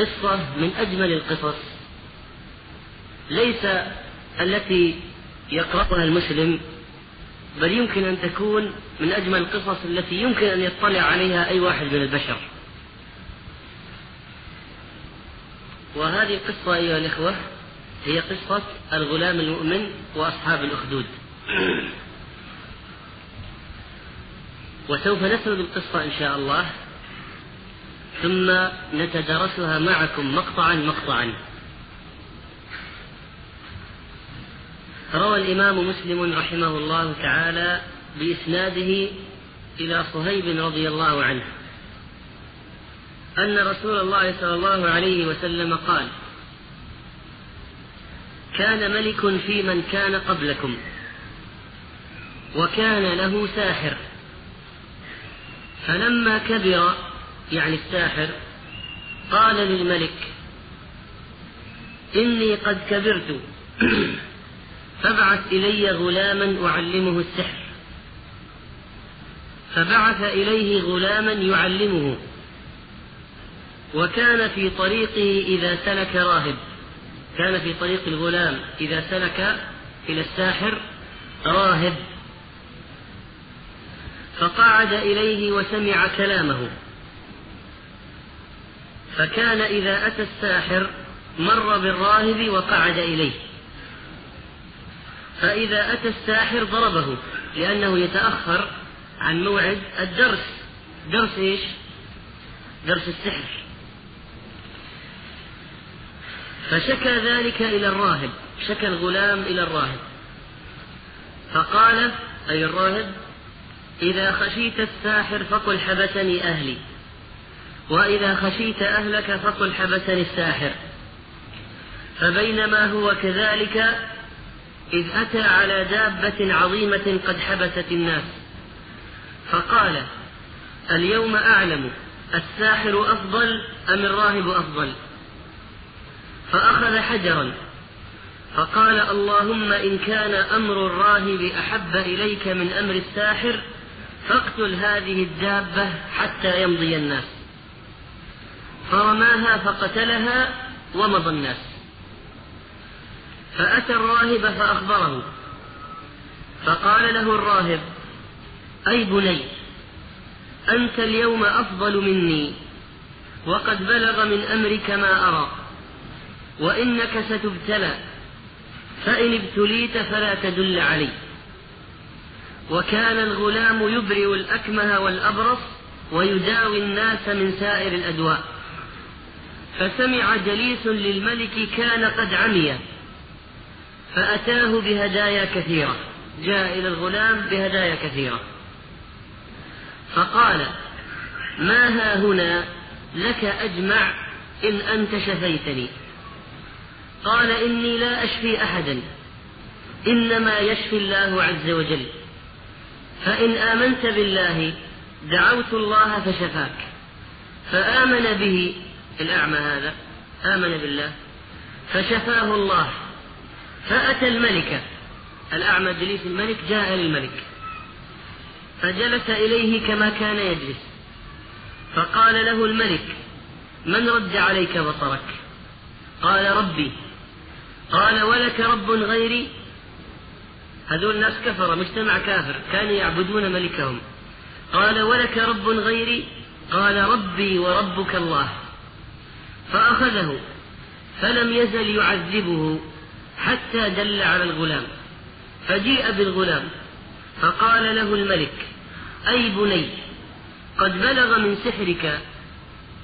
قصة من أجمل القصص. ليس التي يقرأها المسلم بل يمكن أن تكون من أجمل القصص التي يمكن أن يطلع عليها أي واحد من البشر. وهذه القصة أيها الإخوة هي قصة الغلام المؤمن وأصحاب الأخدود. وسوف نسرد القصة إن شاء الله. ثم نتدارسها معكم مقطعا مقطعا. روى الإمام مسلم رحمه الله تعالى بإسناده إلى صهيب رضي الله عنه أن رسول الله صلى الله عليه وسلم قال كان ملك في من كان قبلكم وكان له ساحر فلما كبر يعني الساحر قال للملك إني قد كبرت فابعث إلي غلاما أعلمه السحر. فبعث إليه غلاما يعلمه وكان في طريقه إذا سلك راهب. كان في طريق الغلام إذا سلك إلى الساحر راهب. فقعد إليه وسمع كلامه. فكان إذا أتى الساحر مر بالراهب وقعد إليه. فإذا أتى الساحر ضربه لأنه يتأخر عن موعد الدرس. درس إيش؟ درس السحر. فشكى ذلك إلى الراهب شكى الغلام إلى الراهب. فقال أي الراهب؟ إذا خشيت الساحر فقل حبسني أهلي. وإذا خشيت أهلك فقل حبسني الساحر. فبينما هو كذلك إذ أتى على دابة عظيمة قد حبست الناس. فقال اليوم أعلم الساحر أفضل أم الراهب أفضل؟ فأخذ حجرا. فقال اللهم إن كان أمر الراهب أحب إليك من أمر الساحر فاقتل هذه الدابة حتى يمضي الناس. فرماها فقتلها ومضى الناس. فأتى الراهب فأخبره. فقال له الراهب أي بني أنت اليوم أفضل مني وقد بلغ من أمرك ما أرى وإنك ستبتلى فإن ابتليت فلا تدل علي. وكان الغلام يبرئ الأكمه والأبرص ويداوي الناس من سائر الأدواء. فسمع جليس للملك كان قد عمي فأتاه بهدايا كثيرة جاء إلى الغلام بهدايا كثيرة. فقال ما ها هنا؟ لك أجمع إن أنت شفيتني. قال إني لا أشفي أحدا إنما يشفي الله عز وجل فإن آمنت بالله دعوت الله فشفاك فآمن به الأعمى هذا آمن بالله فشفاه الله فأتى الملك. الأعمى جليس الملك جاء للملك فجلس إليه كما كان يجلس فقال له الملك من رد عليك بصرك؟ قال ربي. قال ولك رب غيري. هذول الناس كفر مجتمع كافر كانوا يعبدون ملكهم. قال ولك رب غيري؟ قال ربي وربك الله. فأخذه فلم يزل يعذبه حتى دل على الغلام فجيء بالغلام فقال له الملك أي بني قد بلغ من سحرك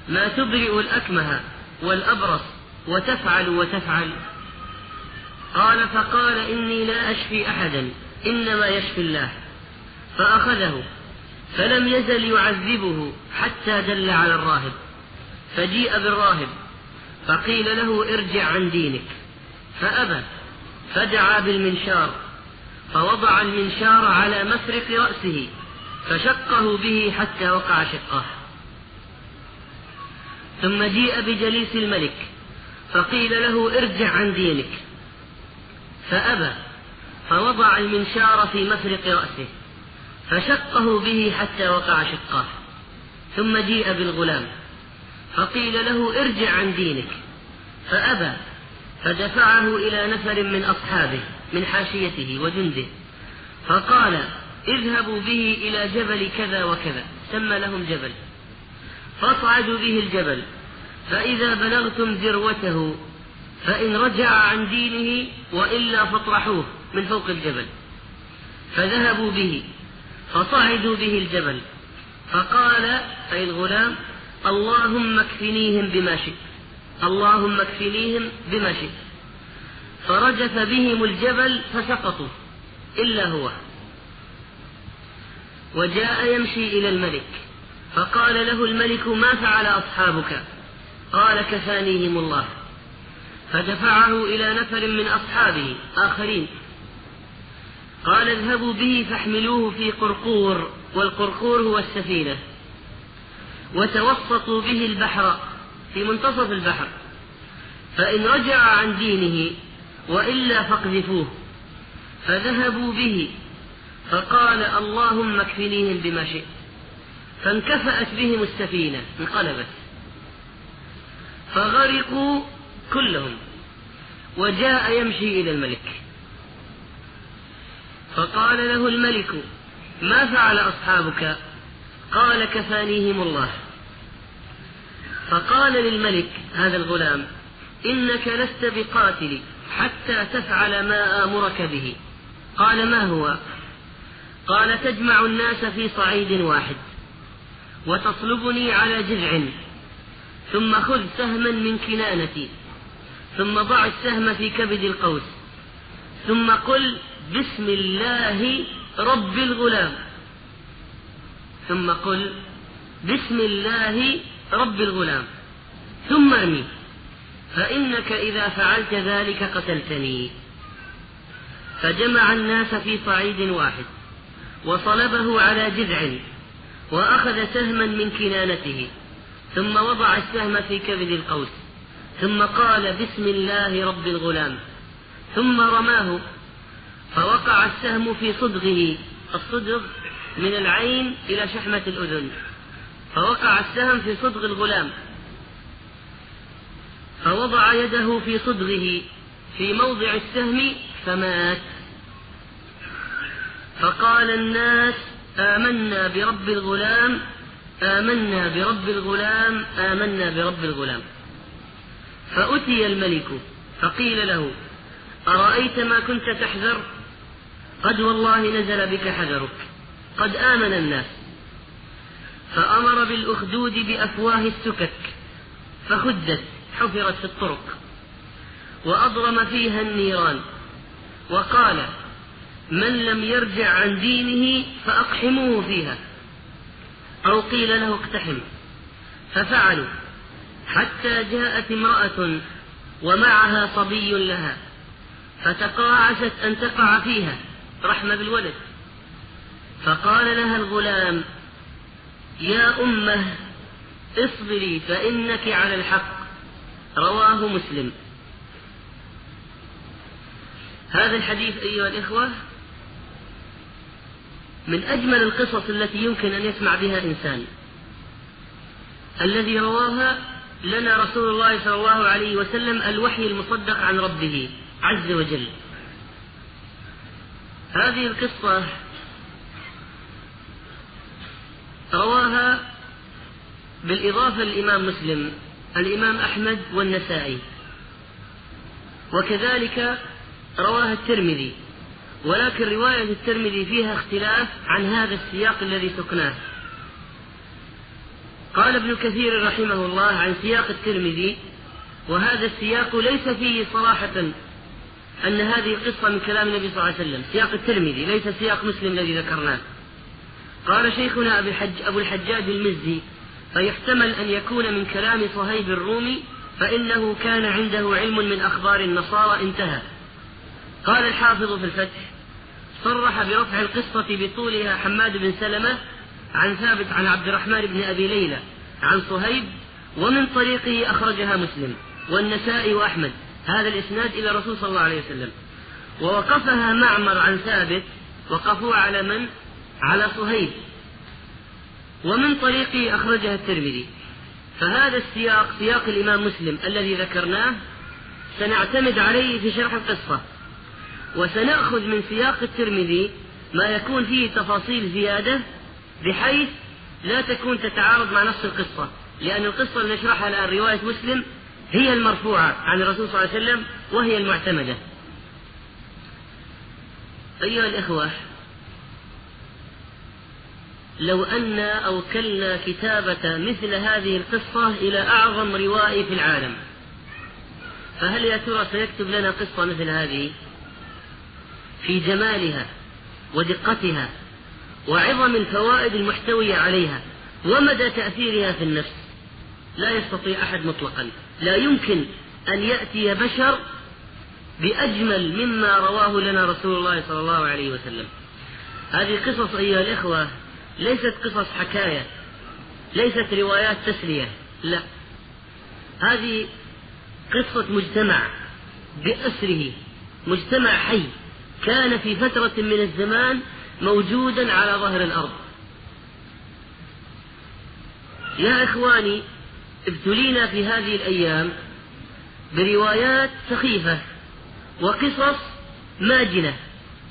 ما تبرئ الأكمه والأبرص وتفعل وتفعل. قال فقال إني لا أشفي أحدا إنما يشفي الله. فأخذه فلم يزل يعذبه حتى دل على الراهب. فجيء بالراهب فقيل له ارجع عن دينك. فأبى فدعا بالمنشار فوضع المنشار على مفرق رأسه فشقه به حتى وقع شقه ثم جيء بجليس الملك فقيل له ارجع عن دينك. فأبى فوضع المنشار في مفرق رأسه فشقه به حتى وقع شقاه. ثم جيء بالغلام فقيل له ارجع عن دينك. فأبى فدفعه إلى نفر من أصحابه من حاشيته وجنده. فقال اذهبوا به إلى جبل كذا وكذا. سمى لهم جبل. فاصعدوا به الجبل. فإذا بلغتم ذروته فإن رجع عن دينه وإلا فاطرحوه من فوق الجبل. فذهبوا به فصعدوا به الجبل. فقال أي الغلام؟ اللهم اكفنيهم بما شئت. اللهم اكفنيهم بما شئت. فرجف بهم الجبل فسقطوا. إلا هو. وجاء يمشي إلى الملك. فقال له الملك ما فعل أصحابك؟ قال كفانيهم الله. فدفعه إلى نفر من أصحابه آخرين. قال اذهبوا به فاحملوه في قرقور والقرقور هو السفينة. وتوسطوا به البحر في منتصف البحر. فإن رجع عن دينه وإلا فاقذفوه. فذهبوا به فقال اللهم اكفنيهم بما شئت. فانكفأت بهم السفينة انقلبت. فغرقوا كلهم وجاء يمشي إلى الملك. فقال له الملك ما فعل أصحابك؟ قال كفانيهم الله. فقال للملك هذا الغلام إنك لست بقاتل حتى تفعل ما آمرك به. قال ما هو؟ قال تجمع الناس في صعيد واحد وتصلبني على جذع ثم خذ سهما من كنانتي ثم ضع السهم في كبد القوس ثم قل بسم الله رب الغلام. ثم قل بسم الله رب الغلام. ثم أرمي. فإنك إذا فعلت ذلك قتلتني. فجمع الناس في صعيد واحد وصلبه على جذع وأخذ سهما من كنانته. ثم وضع السهم في كبد القوس. ثم قال بسم الله رب الغلام. ثم رماه. فوقع السهم في صدغه. الصدغ من العين إلى شحمة الأذن فوقع السهم في صدغ الغلام فوضع يده في صدغه في موضع السهم فمات. فقال الناس آمنا برب الغلام آمنا برب الغلام آمنا برب الغلام. فأتي الملك فقيل له أرأيت ما كنت تحذر؟ قد والله نزل بك حذرك. قد آمن الناس. فأمر بالأخدود بأفواه السكك فخدت حفرت في الطرق وأضرم فيها النيران وقال من لم يرجع عن دينه فأقحموه فيها. أو قيل له اقتحم. ففعلوا حتى جاءت امرأة ومعها صبي لها فتقاعست أن تقع فيها رحمة بالولد. فقال لها الغلام يا أمة اصبري فإنك على الحق. رواه مسلم. هذا الحديث أيها الإخوة من أجمل القصص التي يمكن أن يسمع بها إنسان. الذي رواها لنا رسول الله صلى الله عليه وسلم الوحي المصدق عن ربه عز وجل. هذه القصة رواها بالإضافة للإمام مسلم الإمام أحمد والنسائي. وكذلك رواها الترمذي. ولكن رواية الترمذي فيها اختلاف عن هذا السياق الذي سقناه. قال ابن كثير رحمه الله عن سياق الترمذي وهذا السياق ليس فيه صراحة أن هذه القصة من كلام النبي صلى الله عليه وسلم. سياق الترمذي ليس سياق مسلم الذي ذكرناه. قال شيخنا أبو, الحج أبو الحجاج المزي فيحتمل أن يكون من كلام صهيب الرومي فإنه كان عنده علم من أخبار النصارى انتهى. قال الحافظ في الفتح صرح برفع القصة بطولها حماد بن سلمة عن ثابت عن عبد الرحمن بن أبي ليلى عن صهيب ومن طريقه أخرجها مسلم والنسائي وأحمد. هذا الإسناد إلى الرسول صلى الله عليه وسلم. ووقفها معمر عن ثابت وقفوا على من؟ على صهيب. ومن طريقه أخرجها الترمذي. فهذا السياق سياق الإمام مسلم الذي ذكرناه سنعتمد عليه في شرح القصة. وسنأخذ من سياق الترمذي ما يكون فيه تفاصيل زيادة بحيث لا تكون تتعارض مع نص القصة. لأن القصة اللي نشرحها الآن رواية مسلم هي المرفوعة عن الرسول صلى الله عليه وسلم وهي المعتمدة. أيها الإخوة لو أن أوكلنا كتابة مثل هذه القصة إلى أعظم روائي في العالم. فهل يا ترى سيكتب لنا قصة مثل هذه؟ في جمالها ودقتها وعظم الفوائد المحتوية عليها ومدى تأثيرها في النفس. لا يستطيع أحد مطلقا. لا يمكن أن يأتي بشر بأجمل مما رواه لنا رسول الله صلى الله عليه وسلم. هذه قصص أيها الإخوة ليست قصص حكاية ليست روايات تسلية لا. هذه قصة مجتمع بأسره مجتمع حي كان في فترة من الزمان موجودا على ظهر الأرض. يا إخواني ابتلينا في هذه الأيام بروايات سخيفة وقصص ماجنة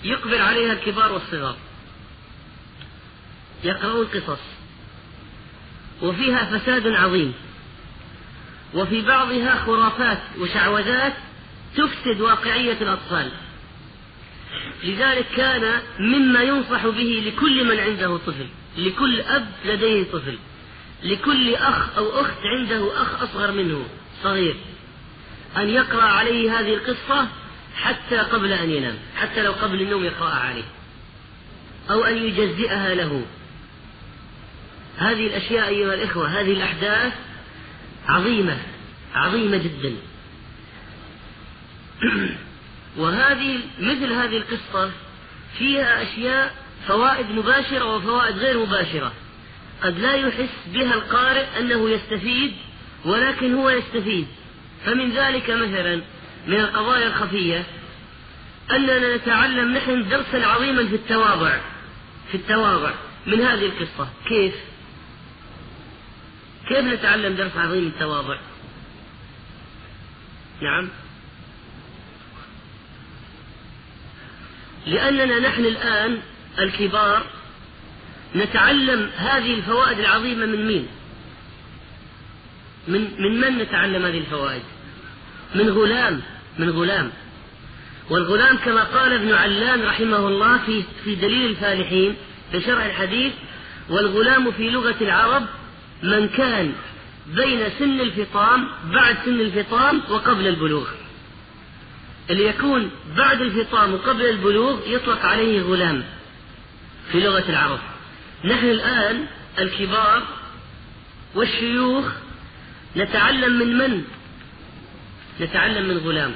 يقبل عليها الكبار والصغار. يقرؤون قصص وفيها فساد عظيم. وفي بعضها خرافات وشعوذات تفسد واقعية الأطفال. لذلك كان مما ينصح به لكل من عنده طفل. لكل أب لديه طفل. لكل أخ أو أخت عنده أخ أصغر منه صغير. أن يقرأ عليه هذه القصة حتى قبل أن ينام حتى لو قبل النوم يقرأها عليه. أو أن يجزئها له. هذه الأشياء أيها الإخوة هذه الأحداث عظيمة عظيمة جدا. وهذه مثل هذه القصة فيها أشياء فوائد مباشرة وفوائد غير مباشرة. قد لا يحس بها القارئ أنه يستفيد ولكن هو يستفيد. فمن ذلك مثلا من القضايا الخفية أننا نتعلم نحن درسا عظيما في التواضع في التواضع من هذه القصة. كيف؟ كيف نتعلم درس عظيم التواضع؟ نعم لأننا نحن الآن الكبار نتعلم هذه الفوائد العظيمة من مين؟ من من من نتعلم هذه الفوائد؟ من غلام من غلام والغلام كما قال ابن علان رحمه الله في في دليل الفالحين في شرح الحديث والغلام في لغة العرب من كان بين سن الفطام بعد سن الفطام وقبل البلوغ. اللي يكون بعد الفطام وقبل البلوغ يطلق عليه غلام في لغة العرب. نحن الآن الكبار والشيوخ نتعلم من من؟ نتعلم من غلام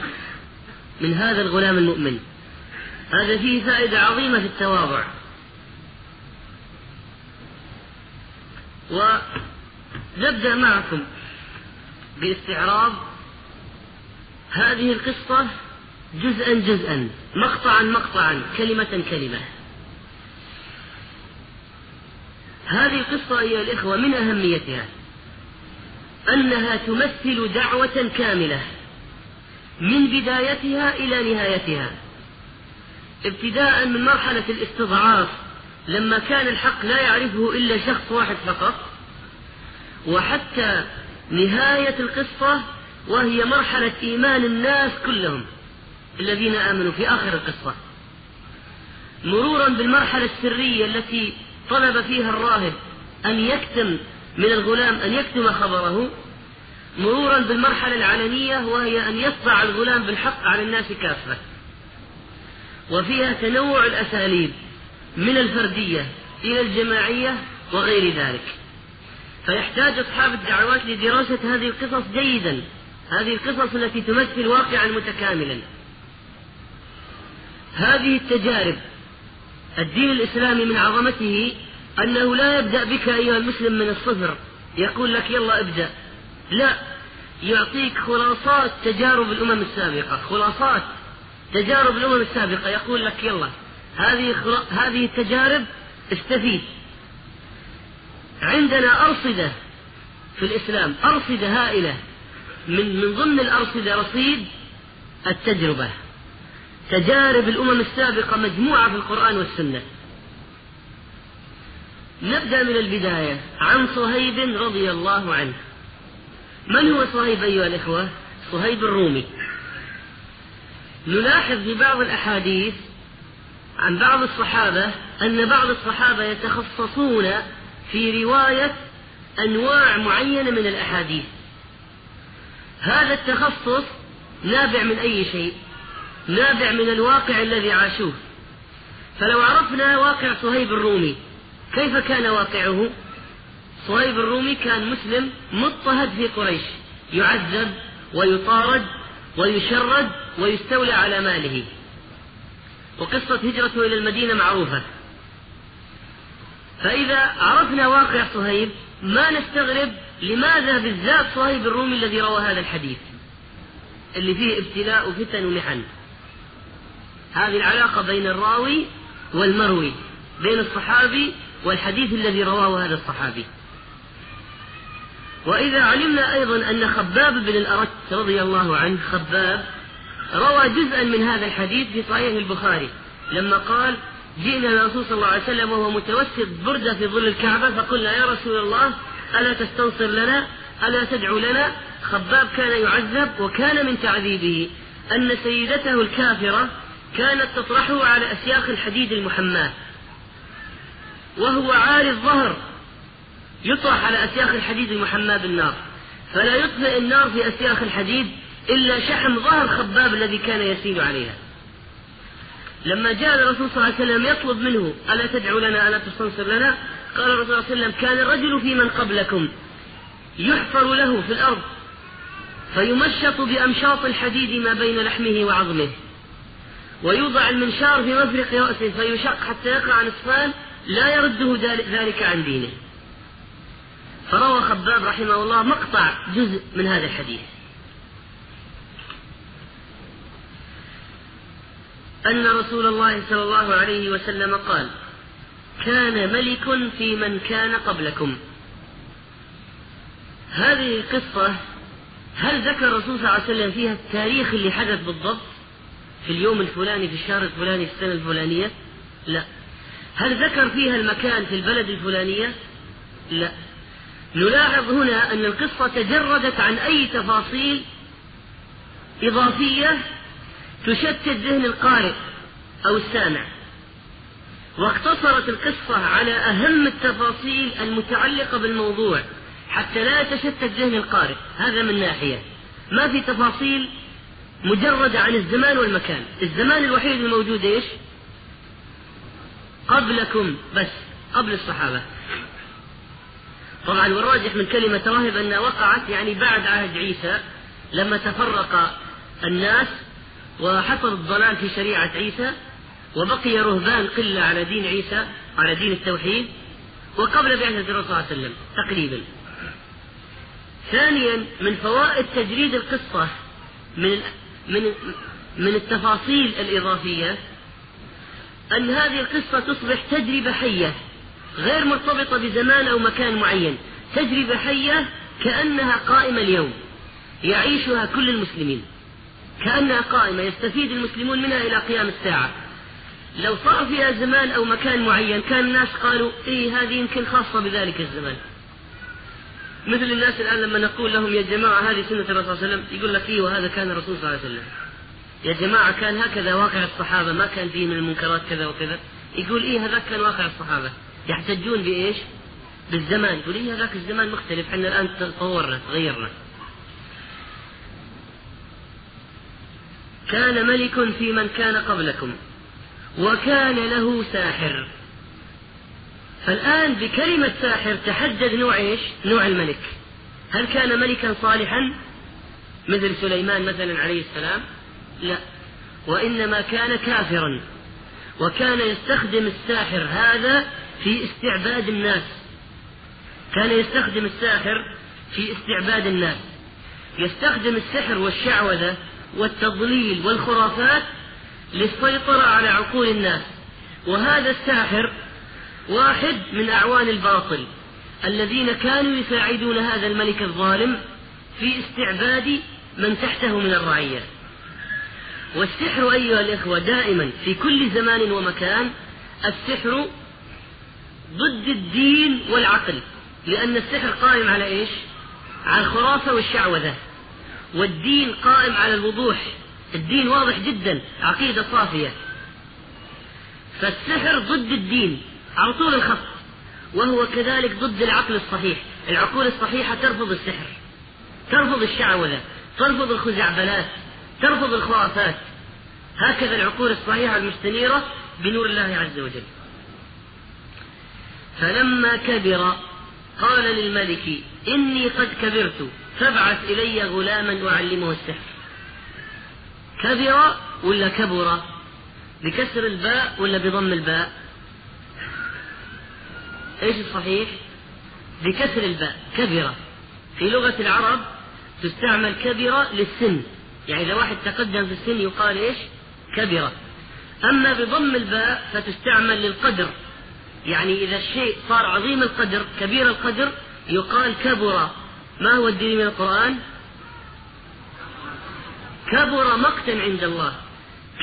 من هذا الغلام المؤمن. هذا فيه فائدة عظيمة في التواضع. ونبدأ معكم باستعراض هذه القصة جزءا جزءا مقطعا مقطعا كلمة كلمة. هذه القصة أيها الإخوة من أهميتها أنها تمثل دعوة كاملة من بدايتها إلى نهايتها ابتداء من مرحلة الاستضعاف لما كان الحق لا يعرفه إلا شخص واحد فقط. وحتى نهاية القصة وهي مرحلة إيمان الناس كلهم الذين آمنوا في آخر القصة. مرورا بالمرحلة السرية التي طلب فيها الراهب أن يكتم من الغلام أن يكتم خبره مرورا بالمرحلة العلنية وهي أن يطبع الغلام بالحق على الناس كافة. وفيها تنوع الأساليب من الفردية إلى الجماعية وغير ذلك. فيحتاج أصحاب الدعوات لدراسة هذه القصص جيدا. هذه القصص التي تمثل واقعا متكاملا. هذه التجارب الدين الإسلامي من عظمته أنه لا يبدأ بك أيها المسلم من الصفر يقول لك يلا ابدأ. لا يعطيك خلاصات تجارب الأمم السابقة خلاصات تجارب الأمم السابقة يقول لك يلا هذه هذه التجارب استفيد عندنا أرصدة في الإسلام أرصدة هائلة. من من ضمن الأرصدة رصيد التجربة. تجارب الأمم السابقة مجموعة في القرآن والسنة. نبدأ من البداية عن صهيب رضي الله عنه. من هو صهيب أيها الإخوة؟ صهيب الرومي. نلاحظ في بعض الأحاديث عن بعض الصحابة أن بعض الصحابة يتخصصون في رواية أنواع معينة من الأحاديث. هذا التخصص نابع من أي شيء؟ نابع من الواقع الذي عاشوه. فلو عرفنا واقع صهيب الرومي كيف كان واقعه؟ صهيب الرومي كان مسلم مضطهد في قريش يعذب ويطارد ويشرد ويستولى على ماله. وقصة هجرته إلى المدينة معروفة. فإذا عرفنا واقع صهيب ما نستغرب لماذا بالذات صهيب الرومي الذي روى هذا الحديث؟ اللي فيه ابتلاء وفتن ومحن. هذه العلاقة بين الراوي والمروي بين الصحابي والحديث الذي رواه هذا الصحابي. وإذا علمنا أيضا أن خباب بن الأرت رضي الله عنه خباب روى جزءا من هذا الحديث في صحيح البخاري لما قال جئنا الرسول صلى الله عليه وسلم وهو متوسط بردة في ظل الكعبة فقلنا يا رسول الله ألا تستنصر لنا؟ ألا تدعو لنا؟ خباب كان يعذب وكان من تعذيبه. أن سيدته الكافرة كانت تطرحه على أسياخ الحديد المحماة. وهو عاري الظهر يطرح على أسياخ الحديد المحماة بالنار. فلا يطفئ النار في أسياخ الحديد إلا شحم ظهر خباب الذي كان يسيل عليها. لما جاء الرسول صلى الله عليه وسلم يطلب منه ألا تدعو لنا ألا تستنصر لنا؟ قال الرسول صلى الله عليه وسلم كان الرجل في من قبلكم يحفر له في الأرض فيمشط بأمشاط الحديد ما بين لحمه وعظمه ويوضع المنشار في مفرق رأسه فيشق حتى يقع نصفان لا يرده ذلك عن دينه. فروى خباب رحمه الله مقطع جزء من هذا الحديث. أن رسول الله صلى الله عليه وسلم قال كان ملك في من كان قبلكم. هذه القصة هل ذكر الرسول صلى الله عليه وسلم فيها التاريخ اللي حدث بالضبط؟ في اليوم الفلاني في الشهر الفلاني في السنة الفلانية؟ لا. هل ذكر فيها المكان في البلد الفلانية؟ لا. نلاحظ هنا أن القصة تجردت عن أي تفاصيل إضافية تشتت ذهن القارئ أو السامع. واقتصرت القصة على أهم التفاصيل المتعلقة بالموضوع حتى لا يتشتت ذهن القارئ. هذا من ناحية. ما في تفاصيل مجردة عن الزمان والمكان. الزمان الوحيد الموجود إيش؟ قبلكم بس قبل الصحابة. طبعا والراجح من كلمة راهب أنها وقعت يعني بعد عهد عيسى لما تفرق الناس وحصل الضلال في شريعة عيسى وبقي رهبان قلة على دين عيسى على دين التوحيد وقبل بعثة الرسول صلى الله عليه وسلم تقريبا. ثانيا من فوائد تجريد القصة من من من التفاصيل الإضافية أن هذه القصة تصبح تجربة حية غير مرتبطة بزمان أو مكان معين. تجربة حية كأنها قائمة اليوم يعيشها كل المسلمين. كأنها قائمة يستفيد المسلمون منها إلى قيام الساعة. لو صار فيها زمان أو مكان معين كان الناس قالوا إيه هذه يمكن خاصة بذلك الزمان. مثل الناس الآن لما نقول لهم يا جماعة هذه سنة الرسول صلى الله عليه وسلم. يقول لك إيه وهذا كان الرسول صلى الله عليه وسلم. يا جماعة كان هكذا واقع الصحابة ما كان فيه من المنكرات كذا وكذا. يقول إيه هذا كان واقع الصحابة. يحتجون بإيش؟ بالزمان. يقول إيه هذاك الزمان مختلف إحنا الآن تطورنا تغيرنا. كان ملك في من كان قبلكم وكان له ساحر. فالآن بكلمة ساحر تحدد نوع إيش؟ نوع الملك. هل كان ملكا صالحا؟ مثل سليمان مثلا عليه السلام؟ لا. وإنما كان كافرا. وكان يستخدم الساحر هذا في استعباد الناس. كان يستخدم الساحر في استعباد الناس. يستخدم السحر والشعوذة والتضليل والخرافات للسيطرة على عقول الناس. وهذا الساحر واحد من أعوان الباطل الذين كانوا يساعدون هذا الملك الظالم في استعباد من تحته من الرعية. والسحر أيها الإخوة دائما في كل زمان ومكان السحر ضد الدين والعقل لأن السحر قائم على إيش؟ على الخرافة والشعوذة. والدين قائم على الوضوح. الدين واضح جدا عقيدة صافية. فالسحر ضد الدين على طول الخط وهو كذلك ضد العقل الصحيح. العقول الصحيحة ترفض السحر ترفض الشعوذة ترفض الخزعبلات ترفض الخرافات. هكذا العقول الصحيحة المستنيرة بنور الله عز وجل. فلما كبر قال للملك إني قد كبرت فابعث إلي غلاما أعلمه السحر. كبر ولا كبر؟ بكسر الباء ولا بضم الباء؟ إيش الصحيح؟ بكسر الباء. كبر. في لغة العرب تستعمل كبر للسن. يعني إذا واحد تقدم في السن يقال إيش؟ كبر. أما بضم الباء فتستعمل للقدر. يعني إذا الشيء صار عظيم القدر كبير القدر يقال كبر. ما هو الدين من القرآن؟ كبر مقتا عند الله.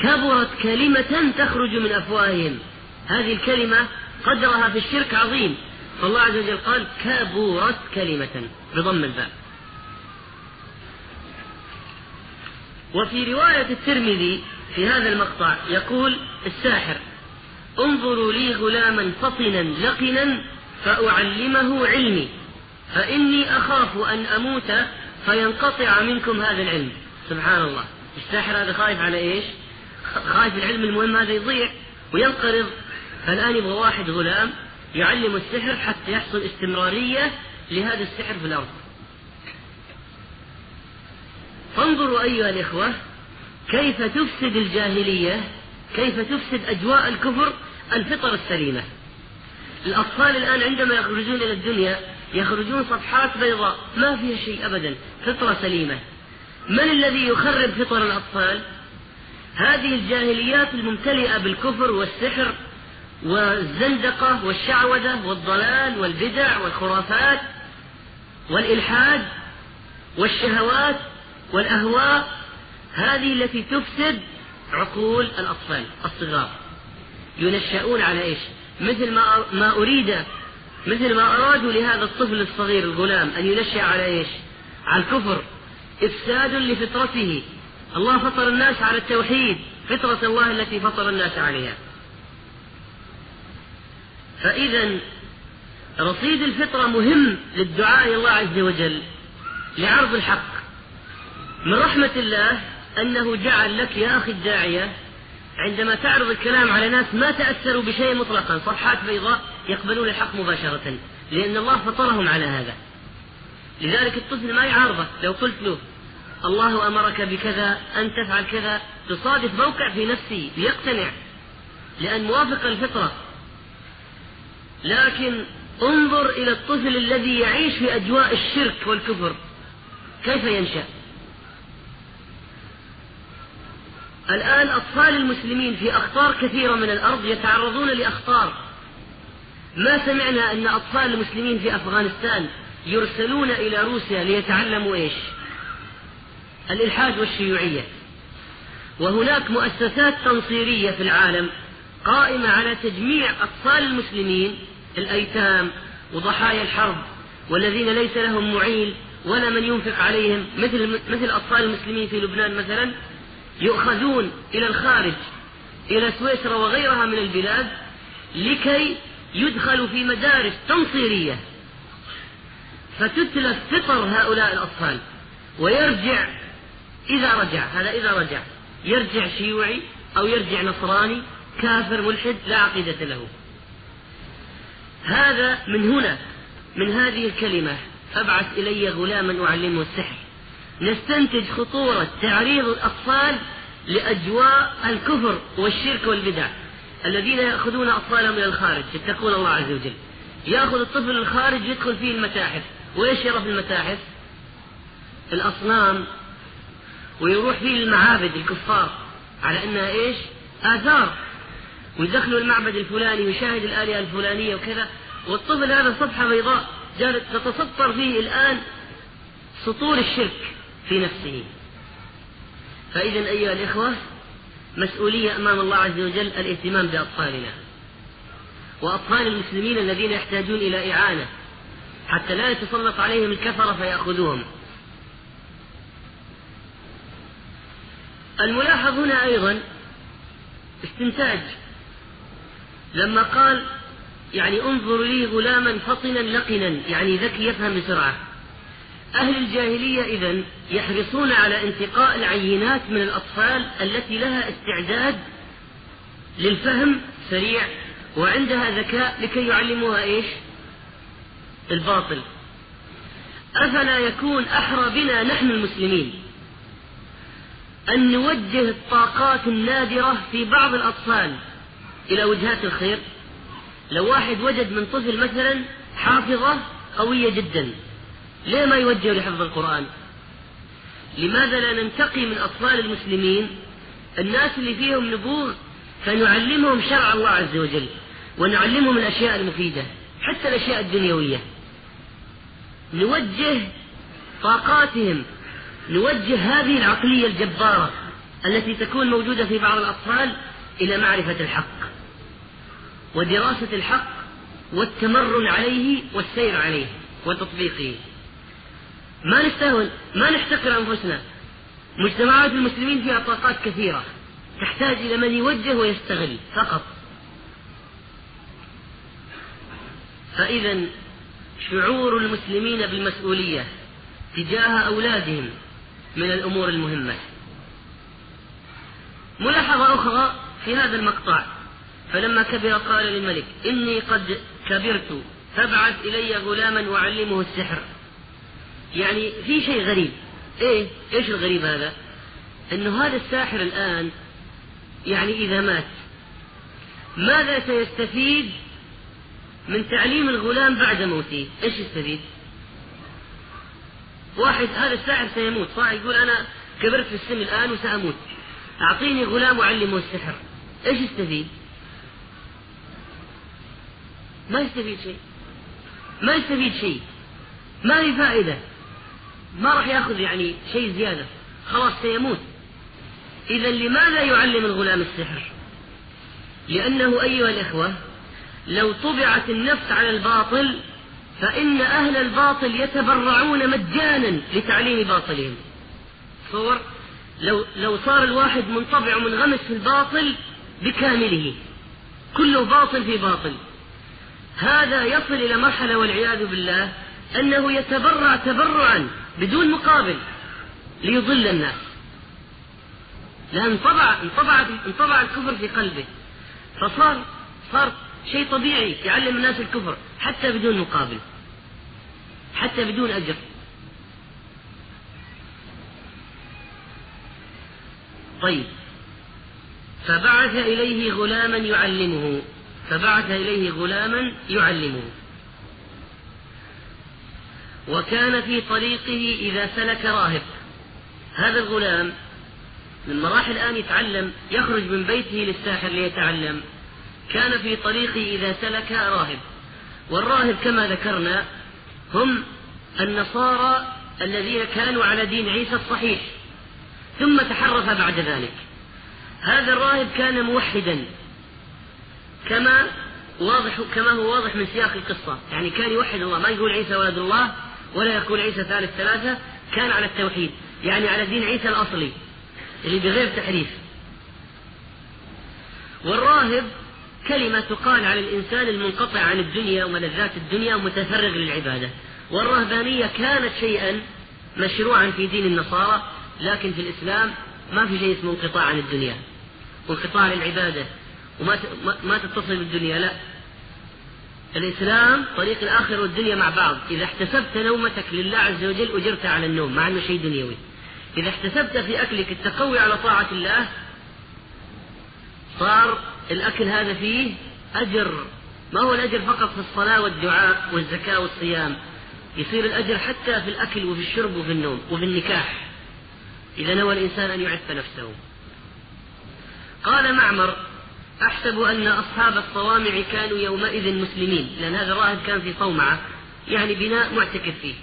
كبرت كلمة تخرج من أفواههم. هذه الكلمة قدرها في الشرك عظيم. فالله عز وجل قال كبرت كلمة. بضم الباء. وفي رواية الترمذي في هذا المقطع يقول الساحر انظروا لي غلاما فطنا لقنا فأعلمه علمي. فإني أخاف أن أموت فينقطع منكم هذا العلم. سبحان الله الساحر هذا خايف على إيش؟ خايف العلم المهم هذا يضيع وينقرض. فالآن يبغى واحد غلام يعلم السحر حتى يحصل استمرارية لهذا السحر في الأرض. فانظروا أيها الإخوة كيف تفسد الجاهلية كيف تفسد أجواء الكفر الفطر السليمة. الأطفال الآن عندما يخرجون إلى الدنيا يخرجون صفحات بيضاء ما فيها شيء أبدا فطرة سليمة. من الذي يخرب فطر الأطفال؟ هذه الجاهليات الممتلئة بالكفر والسحر والزندقة والشعوذة والضلال والبدع والخرافات والإلحاد والشهوات والأهواء هذه التي تفسد عقول الأطفال الصغار. ينشأون على إيش؟ مثل ما ما أريد مثل ما أرادوا لهذا الطفل الصغير الغلام أن ينشأ على إيش؟ على الكفر إفساد لفطرته. الله فطر الناس على التوحيد فطرة الله التي فطر الناس عليها. فإذا رصيد الفطرة مهم للدعاء إلى الله عز وجل لعرض الحق. من رحمة الله أنه جعل لك يا أخي الداعية عندما تعرض الكلام على ناس ما تأثروا بشيء مطلقا صفحات بيضاء يقبلون الحق مباشرة لأن الله فطرهم على هذا. لذلك الطفل ما يعارضك لو قلت له الله أمرك بكذا أن تفعل كذا. تصادف موقع في نفسه ليقتنع لأن موافق الفطرة. لكن انظر إلى الطفل الذي يعيش في أجواء الشرك والكفر. كيف ينشأ؟ الآن أطفال المسلمين في أخطار كثيرة من الأرض يتعرضون لأخطار. ما سمعنا أن أطفال المسلمين في أفغانستان يرسلون إلى روسيا ليتعلموا إيش؟ الإلحاد والشيوعية. وهناك مؤسسات تنصيرية في العالم قائمة على تجميع أطفال المسلمين الأيتام وضحايا الحرب والذين ليس لهم معين ولا من ينفق عليهم مثل مثل أطفال المسلمين في لبنان مثلا يؤخذون إلى الخارج إلى سويسرا وغيرها من البلاد لكي يدخلوا في مدارس تنصيرية فتتلف فطر هؤلاء الأطفال ويرجع إذا رجع هذا إذا رجع يرجع شيوعي أو يرجع نصراني كافر ملحد لا عقيدة له. هذا من هنا من هذه الكلمة فابعث إلي غلاما أعلمه السحر. نستنتج خطورة تعريض الأطفال لأجواء الكفر والشرك والبدع. الذين يأخذون أطفالهم إلى الخارج يتقون الله عز وجل. يأخذ الطفل الخارج يدخل فيه المتاحف. وإيش يرى في المتاحف؟ الأصنام. ويروح فيه المعابد الكفار. على أنها إيش؟ آثار ويدخلوا المعبد الفلاني ويشاهد الآلهة الفلانية وكذا. والطفل هذا صفحة بيضاء جالس تتسطر فيه الآن سطور الشرك في نفسه. فإذا أيها الإخوة مسؤولية أمام الله عز وجل الاهتمام بأطفالنا. وأطفال المسلمين الذين يحتاجون إلى إعانة. حتى لا يتسلط عليهم الكفرة فيأخذوهم. الملاحظ هنا أيضا استنتاج. لما قال يعني انظر لي غلاما فطنا لقنا يعني ذكي يفهم بسرعة. أهل الجاهلية إذا يحرصون على انتقاء العينات من الأطفال التي لها استعداد للفهم سريع وعندها ذكاء لكي يعلموها إيش؟ الباطل. أفلا يكون أحرى بنا نحن المسلمين أن نوجه الطاقات النادرة في بعض الأطفال إلى وجهات الخير؟ لو واحد وجد من طفل مثلا حافظة قوية جدا. ليه ما يوجه لحفظ القرآن؟ لماذا لا ننتقي من أطفال المسلمين الناس اللي فيهم نبوغ فنعلمهم شرع الله عز وجل ونعلمهم الأشياء المفيدة حتى الأشياء الدنيوية؟ نوجه طاقاتهم نوجه هذه العقلية الجبارة التي تكون موجودة في بعض الأطفال إلى معرفة الحق ودراسة الحق والتمرن عليه والسير عليه وتطبيقه. ما نستهون ما نحتقر أنفسنا. مجتمعات المسلمين فيها طاقات كثيرة. تحتاج إلى من يوجه ويستغل فقط. فإذا شعور المسلمين بالمسؤولية تجاه أولادهم من الأمور المهمة. ملاحظة أخرى في هذا المقطع. فلما كبر قال للملك إني قد كبرت فابعث إلي غلاما أعلمه السحر. يعني في شيء غريب. إيه؟ إيش الغريب هذا؟ أنه هذا الساحر الآن يعني إذا مات ماذا سيستفيد من تعليم الغلام بعد موته؟ إيش يستفيد؟ واحد هذا الساحر سيموت. صح يقول أنا كبرت في السن الآن وسأموت. أعطيني غلام أعلمه السحر. إيش يستفيد؟ ما يستفيد شيء. ما يستفيد شيء. ما في فائدة. ما راح ياخذ يعني شيء زيادة. خلاص سيموت. إذا لماذا يعلم الغلام السحر؟ لأنه أيها الإخوة لو طبعت النفس على الباطل فإن أهل الباطل يتبرعون مجانا لتعليم باطلهم. صور لو لو صار الواحد منطبع ومنغمس في الباطل بكامله. كله باطل في باطل. هذا يصل إلى مرحلة والعياذ بالله أنه يتبرع تبرعا. بدون مقابل ليضل الناس. لأن انطبع انطبع انطبع الكفر في قلبه. فصار صار شيء طبيعي يعلم الناس الكفر حتى بدون مقابل حتى بدون أجر. طيب. فبعث إليه غلاما يعلمه فبعث إليه غلاما يعلمه. وكان في طريقه إذا سلك راهب. هذا الغلام من مراحل الآن يتعلم يخرج من بيته للساحر ليتعلم. كان في طريقه إذا سلك راهب. والراهب كما ذكرنا هم النصارى الذين كانوا على دين عيسى الصحيح. ثم تحرف بعد ذلك. هذا الراهب كان موحدا كما واضح كما هو واضح من سياق القصة. يعني كان يوحد الله ما يقول عيسى ولد الله ولا يقول عيسى ثالث ثلاثة كان على التوحيد يعني على دين عيسى الأصلي اللي بغير تحريف. والراهب كلمة تقال على الإنسان المنقطع عن الدنيا وملذات الدنيا ومتفرغ للعبادة. والرهبانية كانت شيئا مشروعا في دين النصارى لكن في الإسلام ما في شيء اسمه انقطاع عن الدنيا. وانقطاع للعبادة وما ما تتصل بالدنيا لا. الإسلام طريق الآخرة والدنيا مع بعض. إذا احتسبت نومتك لله عز وجل أجرت على النوم مع أنه شيء دنيوي. إذا احتسبت في أكلك التقوي على طاعة الله صار الأكل هذا فيه أجر. ما هو الأجر فقط في الصلاة والدعاء والزكاة والصيام؟ يصير الأجر حتى في الأكل وفي الشرب وفي النوم وفي النكاح. إذا نوى الإنسان أن يعف نفسه. قال معمر أحسب أن أصحاب الصوامع كانوا يومئذ مسلمين لأن هذا الراهب كان في صومعة يعني بناء معتكف فيه.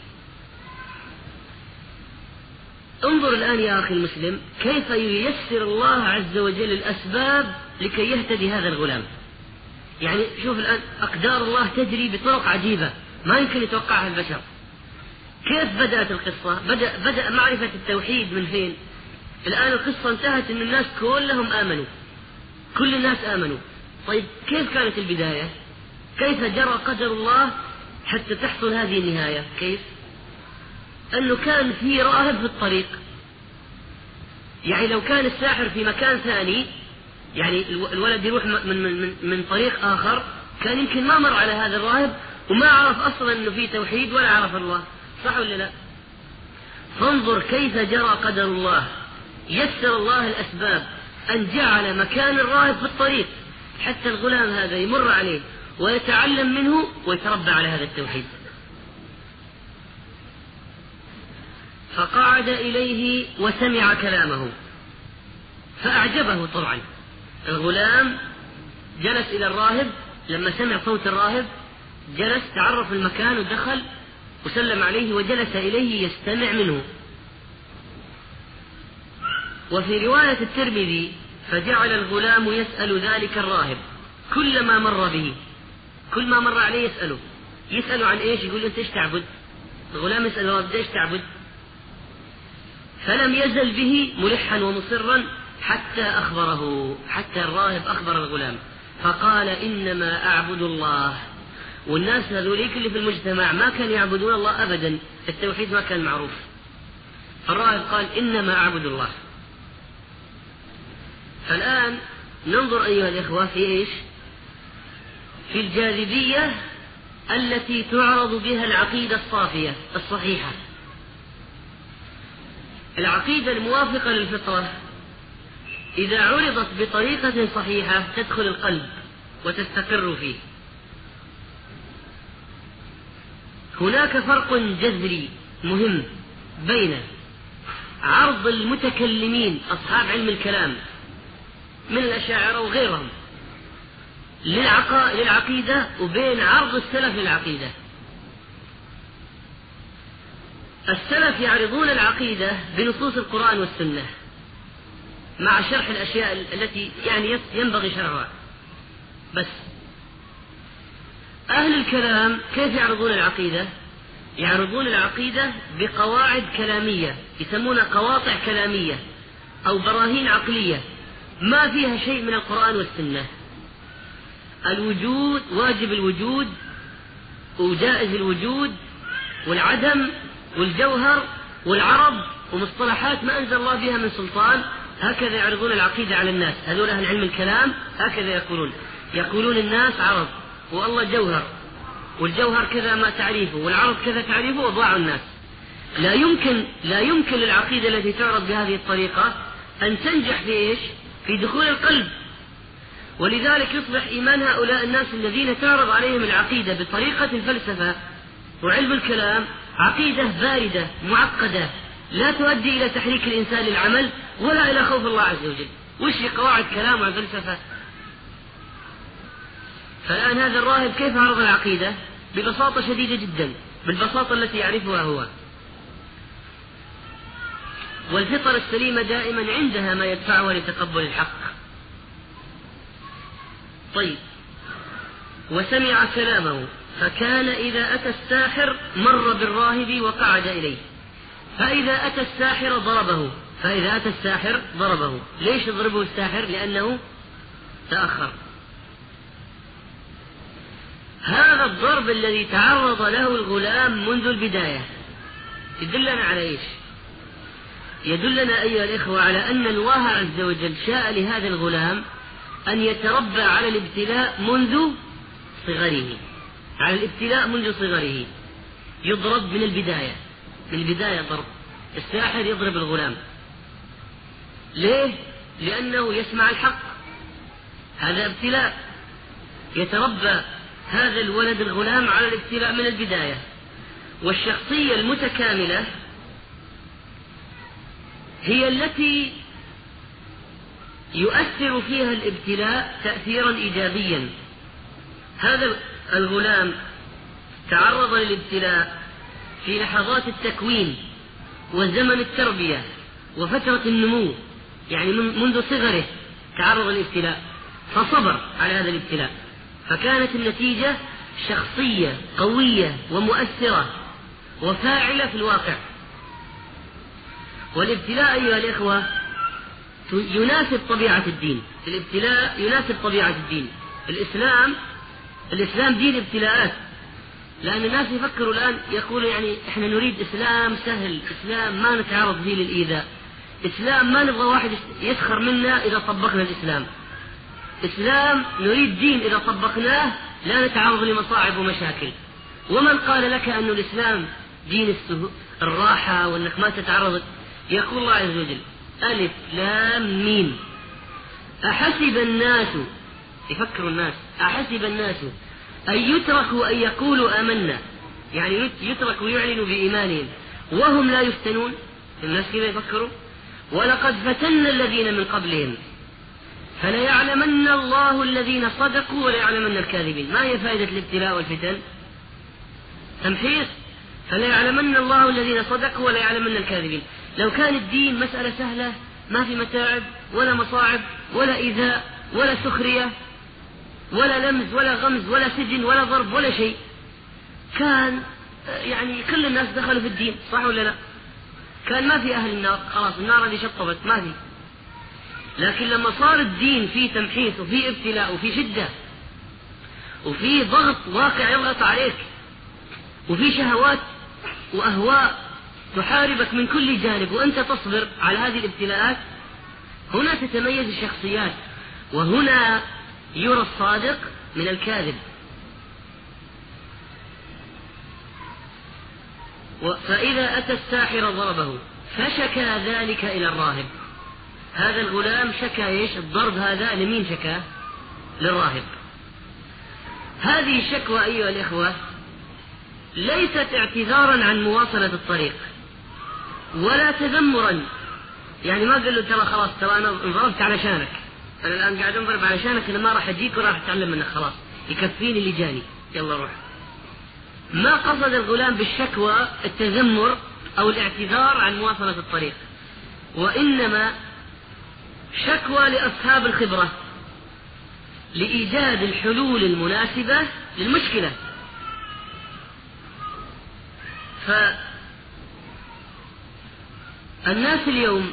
انظر الآن يا أخي المسلم كيف ييسر الله عز وجل الأسباب لكي يهتدي هذا الغلام؟ يعني شوف الآن أقدار الله تجري بطرق عجيبة ما يمكن يتوقعها البشر. كيف بدأت القصة؟ بدأ, بدأ معرفة التوحيد من فين؟ الآن القصة انتهت أن الناس كلهم آمنوا. كل الناس آمنوا. طيب كيف كانت البداية؟ كيف جرى قدر الله حتى تحصل هذه النهاية؟ كيف؟ أنه كان في راهب في الطريق. يعني لو كان الساحر في مكان ثاني يعني الولد يروح من, من, من طريق آخر كان يمكن ما مر على هذا الراهب وما عرف أصلا أنه في توحيد ولا عرف الله. صح ولا لا؟ فانظر كيف جرى قدر الله. يسر الله الأسباب. أن جعل مكان الراهب في الطريق حتى الغلام هذا يمر عليه ويتعلم منه ويتربى على هذا التوحيد. فقعد إليه وسمع كلامه فأعجبه طبعا. الغلام جلس إلى الراهب لما سمع صوت الراهب جلس تعرف المكان ودخل وسلم عليه وجلس إليه يستمع منه. وفي رواية الترمذي فجعل الغلام يسأل ذلك الراهب كلما مر به كل ما مر عليه يسأله. يسأله عن إيش؟ يقول أنت إيش تعبد؟ الغلام يسأل الراهب إيش تعبد؟ فلم يزل به ملحا ومصرا حتى أخبره حتى الراهب أخبر الغلام. فقال إنما أعبد الله. والناس هذوليك اللي في المجتمع ما كانوا يعبدون الله أبدا التوحيد ما كان معروف. فالراهب قال إنما أعبد الله. فالآن ننظر أيها الإخوة في إيش؟ في الجاذبية التي تعرض بها العقيدة الصافية الصحيحة. العقيدة الموافقة للفطرة إذا عرضت بطريقة صحيحة تدخل القلب وتستقر فيه. هناك فرق جذري مهم بين عرض المتكلمين أصحاب علم الكلام من الأشاعرة وغيرهم للعقيدة وبين عرض السلف للعقيدة. السلف يعرضون العقيدة بنصوص القرآن والسنة مع شرح الأشياء التي يعني ينبغي شرحها. بس. أهل الكلام كيف يعرضون العقيدة؟ يعرضون العقيدة بقواعد كلامية يسمونها قواطع كلامية أو براهين عقلية. ما فيها شيء من القرآن والسنة. الوجود واجب الوجود وجائز الوجود والعدم والجوهر والعرض ومصطلحات ما أنزل الله بها من سلطان. هكذا يعرضون العقيدة على الناس. هذول أهل علم الكلام هكذا يقولون. يقولون الناس عرض والله جوهر والجوهر كذا ما تعريفه والعرض كذا تعريفه وضاعوا الناس. لا يمكن لا يمكن للعقيدة التي تعرض بهذه الطريقة أن تنجح في إيش؟ في دخول القلب. ولذلك يصبح إيمان هؤلاء الناس الذين تعرض عليهم العقيدة بطريقة الفلسفة وعلم الكلام عقيدة باردة معقدة لا تؤدي إلى تحريك الإنسان للعمل ولا إلى خوف الله عز وجل. وش قواعد كلام والفلسفة فالآن هذا الراهب كيف عرض العقيدة؟ ببساطة شديدة جدا بالبساطة التي يعرفها هو. والفطر السليمة دائما عندها ما يدفعها لتقبل الحق. طيب. وسمع كلامه فكان إذا أتى الساحر مر بالراهب وقعد إليه. فإذا أتى الساحر ضربه. فإذا أتى الساحر ضربه. ليش يضربه الساحر؟ لأنه تأخر. هذا الضرب الذي تعرض له الغلام منذ البداية يدلنا على إيش؟ يدلنا أيها الإخوة على أن الله عز وجل شاء لهذا الغلام أن يتربى على الابتلاء منذ صغره على الابتلاء منذ صغره. يضرب من البداية من البداية ضرب. الساحر يضرب الغلام. ليه؟ لأنه يسمع الحق. هذا ابتلاء. يتربى هذا الولد الغلام على الابتلاء من البداية. والشخصية المتكاملة هي التي يؤثر فيها الابتلاء تأثيرا إيجابيا. هذا الغلام تعرض للابتلاء في لحظات التكوين وزمن التربية وفترة النمو يعني منذ صغره تعرض للابتلاء فصبر على هذا الابتلاء. فكانت النتيجة شخصية قوية ومؤثرة وفاعلة في الواقع. والابتلاء أيها الإخوة يناسب طبيعة الدين. الابتلاء يناسب طبيعة الدين. الإسلام الإسلام دين ابتلاءات. لأن الناس يفكروا الآن يقولوا يعني إحنا نريد إسلام سهل إسلام ما نتعرض فيه للإيذاء. إسلام ما نبغى واحد يسخر منا إذا طبقنا الإسلام. إسلام نريد دين إذا طبقناه لا نتعرض لمصاعب ومشاكل. ومن قال لك أن الإسلام دين الراحة وأنك ما تتعرض يقول الله عز وجل ألف لام ميم. أحسب الناس يفكر الناس أحسب الناس أن يتركوا أن يقولوا آمنا. يعني يتركوا ويعلنوا بإيمانهم. وهم لا يفتنون الناس كذا يفكروا. ولقد فتنا الذين من قبلهم. فليعلمن الله الذين صدقوا وليعلمن الكاذبين. ما هي فائدة الابتلاء والفتن؟ تمحيص. فليعلمن الله الذين صدقوا وليعلمن الكاذبين. لو كان الدين مسألة سهلة ما في متاعب ولا مصاعب ولا إيذاء ولا سخرية ولا لمز ولا غمز ولا سجن ولا ضرب ولا شيء. كان يعني كل الناس دخلوا في الدين صح ولا لا؟ كان ما في أهل النار خلاص النار اللي شطبت ما في. لكن لما صار الدين فيه تمحيص وفيه ابتلاء وفيه شدة وفيه ضغط واقع يضغط عليك وفي شهوات وأهواء تحاربك من كل جانب وأنت تصبر على هذه الابتلاءات. هنا تتميز الشخصيات وهنا يرى الصادق من الكاذب. فإذا أتى الساحر ضربه فشكى ذلك إلى الراهب. هذا الغلام شكى إيش؟ الضرب هذا لمين شكاه للراهب. هذه الشكوى أيها الإخوة ليست اعتذارا عن مواصلة الطريق. ولا تذمرا يعني ما قال له ترى خلاص ترى أنا انضربت علشانك أنا الآن قاعد أنضرب علشانك أنا ما راح أجيك ولا راح أتعلم منك خلاص. يكفيني اللي جاني. يلا روح. ما قصد الغلام بالشكوى التذمر أو الاعتذار عن مواصلة الطريق. وإنما شكوى لأصحاب الخبرة لإيجاد الحلول المناسبة للمشكلة. فالناس اليوم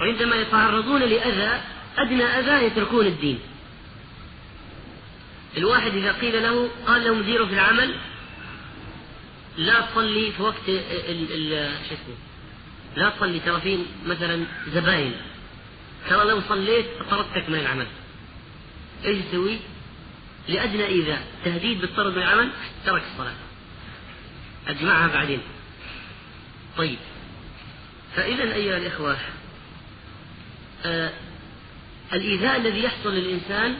عندما يتعرضون لأذى أدنى أذى يتركون الدين. الواحد إذا قيل له قال له مديره في العمل لا تصلي في وقت شو اسمه؟ لا تصلي ترى في مثلا زباين. ترى لو صليت طردتك من العمل. إيش يسوي؟ لأدنى إيذاء تهديد بالطرد من العمل ترك الصلاة. أجمعها بعدين. طيب. فإذا أيها الإخوة آه الإيذاء الذي يحصل للإنسان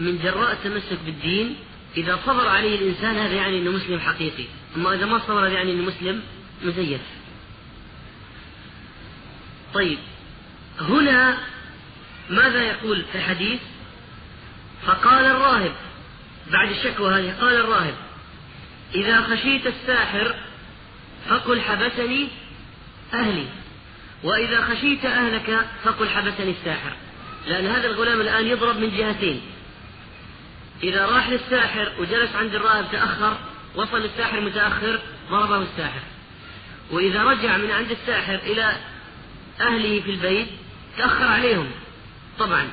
من جراء التمسك بالدين إذا صبر عليه الإنسان هذا يعني أنه مسلم حقيقي أما إذا ما صبر يعني أنه مسلم مزيف. طيب هنا ماذا يقول في الحديث؟ فقال الراهب بعد الشكوى هذه قال الراهب إذا خشيت الساحر فقل حبسني أهلي. وإذا خشيت أهلك فقل حبسني الساحر. لأن هذا الغلام الآن يضرب من جهتين. إذا راح للساحر وجلس عند الراهب تأخر وصل الساحر متأخر ضربه الساحر. وإذا رجع من عند الساحر إلى أهله في البيت تأخر عليهم طبعا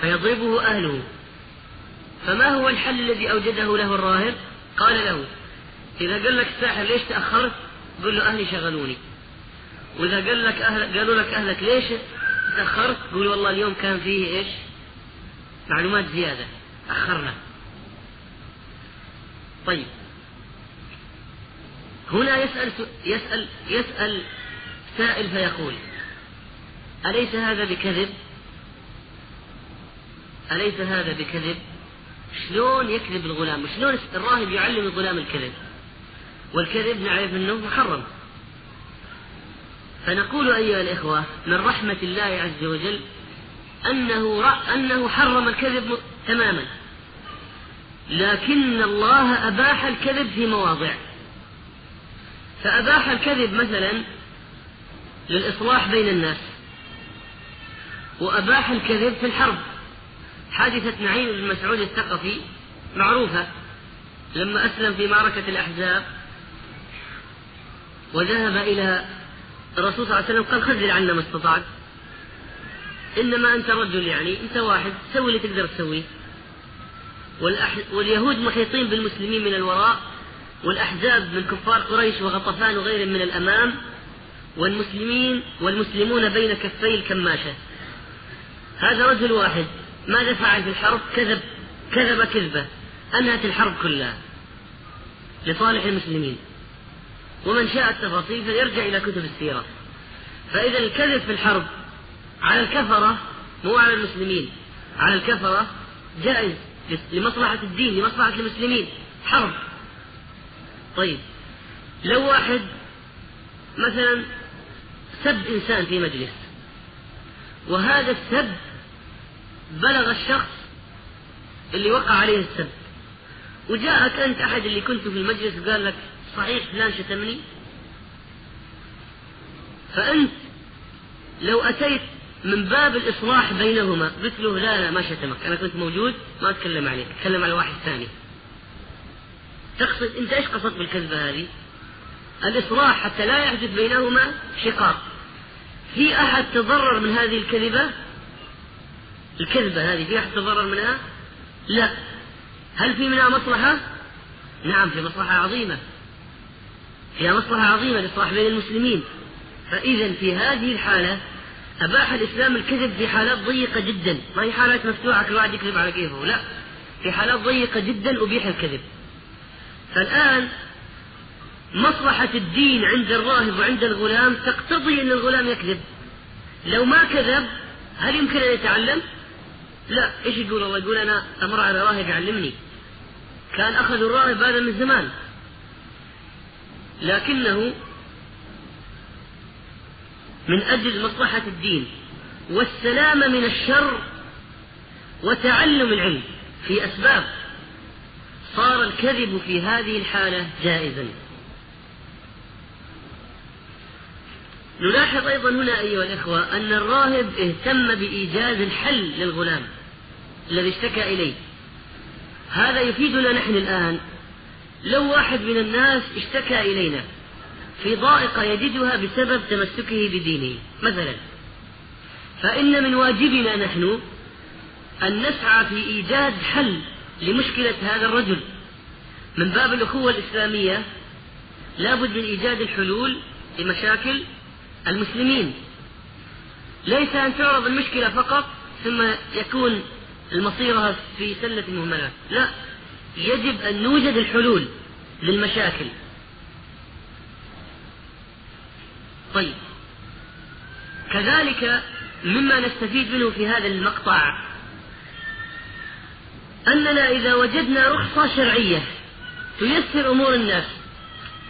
فيضربه أهله. فما هو الحل الذي أوجده له الراهب؟ قال له إذا قال لك الساحر ليش تأخرت؟ قل له أهلي شغلوني. وإذا قال لك أهل قالوا لك أهلك ليش تأخرت قول والله اليوم كان فيه إيش معلومات زيادة أخرنا طيب هنا يسأل يسأل يسأل سائل فيقول أليس هذا بكذب؟ أليس هذا بكذب؟ شلون يكذب الغلام؟ شلون الراهب يعلم الغلام الكذب؟ والكذب نعرف أنه محرم فنقول أيها الإخوة من رحمة الله عز وجل أنه أنه حرم الكذب تماما. لكن الله أباح الكذب في مواضع. فأباح الكذب مثلا للإصلاح بين الناس. وأباح الكذب في الحرب. حادثة نعيم بن مسعود الثقفي معروفة. لما أسلم في معركة الأحزاب وذهب إلى الرسول صلى الله عليه وسلم قال خذل عنا ما استطعت. إنما أنت رجل يعني أنت واحد سوي اللي تقدر تسويه. واليهود محيطين بالمسلمين من الوراء والأحزاب من كفار قريش وغطفان وغيرهم من الأمام والمسلمين والمسلمون بين كفي الكماشة. هذا رجل واحد. ماذا فعل في الحرب؟ كذب كذب كذبة أنهت الحرب كلها لصالح المسلمين. ومن شاء التفاصيل فليرجع إلى كتب السيرة. فإذا الكذب في الحرب على الكفرة مو على المسلمين. على الكفرة جائز لمصلحة الدين لمصلحة المسلمين. حرب. طيب. لو واحد مثلا سب إنسان في مجلس وهذا السب بلغ الشخص اللي وقع عليه السب وجاءك أنت أحد اللي كنت في المجلس وقال لك صحيح فلان شتمني. فأنت لو أتيت من باب الإصلاح بينهما قلت له لا لا ما شتمك. أنا كنت موجود ما أتكلم عليك أتكلم على واحد ثاني. تقصد أنت إيش قصدت بالكذبة هذه؟ الإصلاح حتى لا يحدث بينهما شقاق في أحد تضرر من هذه الكذبة؟ الكذبة هذه في أحد تضرر منها؟ لا. هل في منها مصلحة؟ نعم في مصلحة عظيمة. فيها مصلحة عظيمة للإصلاح بين المسلمين. فإذا في هذه الحالة أباح الإسلام الكذب في حالات ضيقة جدا. ما هي حالات مفتوحة كل واحد يكذب على كيفه؟ لا. في حالات ضيقة جدا أبيح الكذب. فالآن مصلحة الدين عند الراهب وعند الغلام تقتضي أن الغلام يكذب. لو ما كذب هل يمكن أن يتعلم؟ لا. إيش يقول الله؟ يقول أنا أمر على راهب يعلمني. كان اخذوا الراهب هذا من زمان. لكنه من أجل مصلحة الدين والسلامة من الشر وتعلم العلم في أسباب صار الكذب في هذه الحالة جائزا. نلاحظ أيضا هنا أيها الإخوة أن الراهب اهتم بإيجاد الحل للغلام الذي اشتكى إليه. هذا يفيدنا نحن الآن لو واحد من الناس اشتكى إلينا في ضائقة يجدها بسبب تمسكه بدينه مثلا. فإن من واجبنا نحن أن نسعى في إيجاد حل لمشكلة هذا الرجل. من باب الأخوة الإسلامية لابد من إيجاد الحلول لمشاكل المسلمين. ليس أن تعرض المشكلة فقط ثم يكون المصيرها في سلة المهملات. لا. يجب أن نوجد الحلول للمشاكل. طيب. كذلك مما نستفيد منه في هذا المقطع أننا إذا وجدنا رخصة شرعية تيسر أمور الناس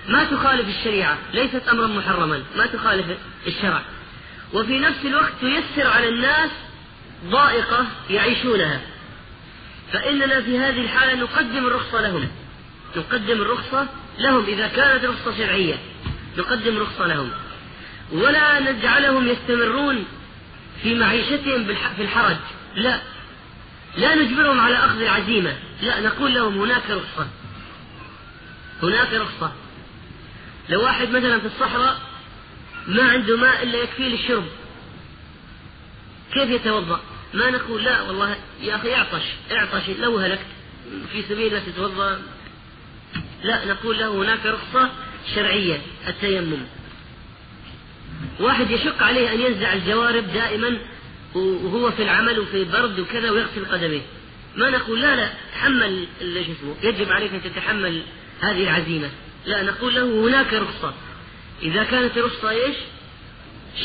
ما تخالف الشريعة ليست أمرا محرما ما تخالف الشرع. وفي نفس الوقت تيسر على الناس ضائقة يعيشونها. فإننا في هذه الحالة نقدم الرخصة لهم. نقدم الرخصة لهم إذا كانت رخصة شرعية. نقدم رخصة لهم. ولا نجعلهم يستمرون في معيشتهم في الحرج. لا. لا نجبرهم على أخذ العزيمة. لا نقول لهم هناك رخصة. هناك رخصة. لو واحد مثلا في الصحراء ما عنده ماء إلا يكفيه للشرب. كيف يتوضأ؟ ما نقول لا والله يا أخي اعطش اعطش لو هلكت. في سبيل لا تتوضأ. لا نقول له هناك رخصة شرعية التيمم. واحد يشق عليه أن ينزع الجوارب دائما وهو في العمل وفي برد وكذا ويغسل قدميه. ما نقول لا لا تحمل شو اسمه يجب عليك أن تتحمل هذه العزيمة. لا نقول له هناك رخصة. إذا كانت رخصة إيش؟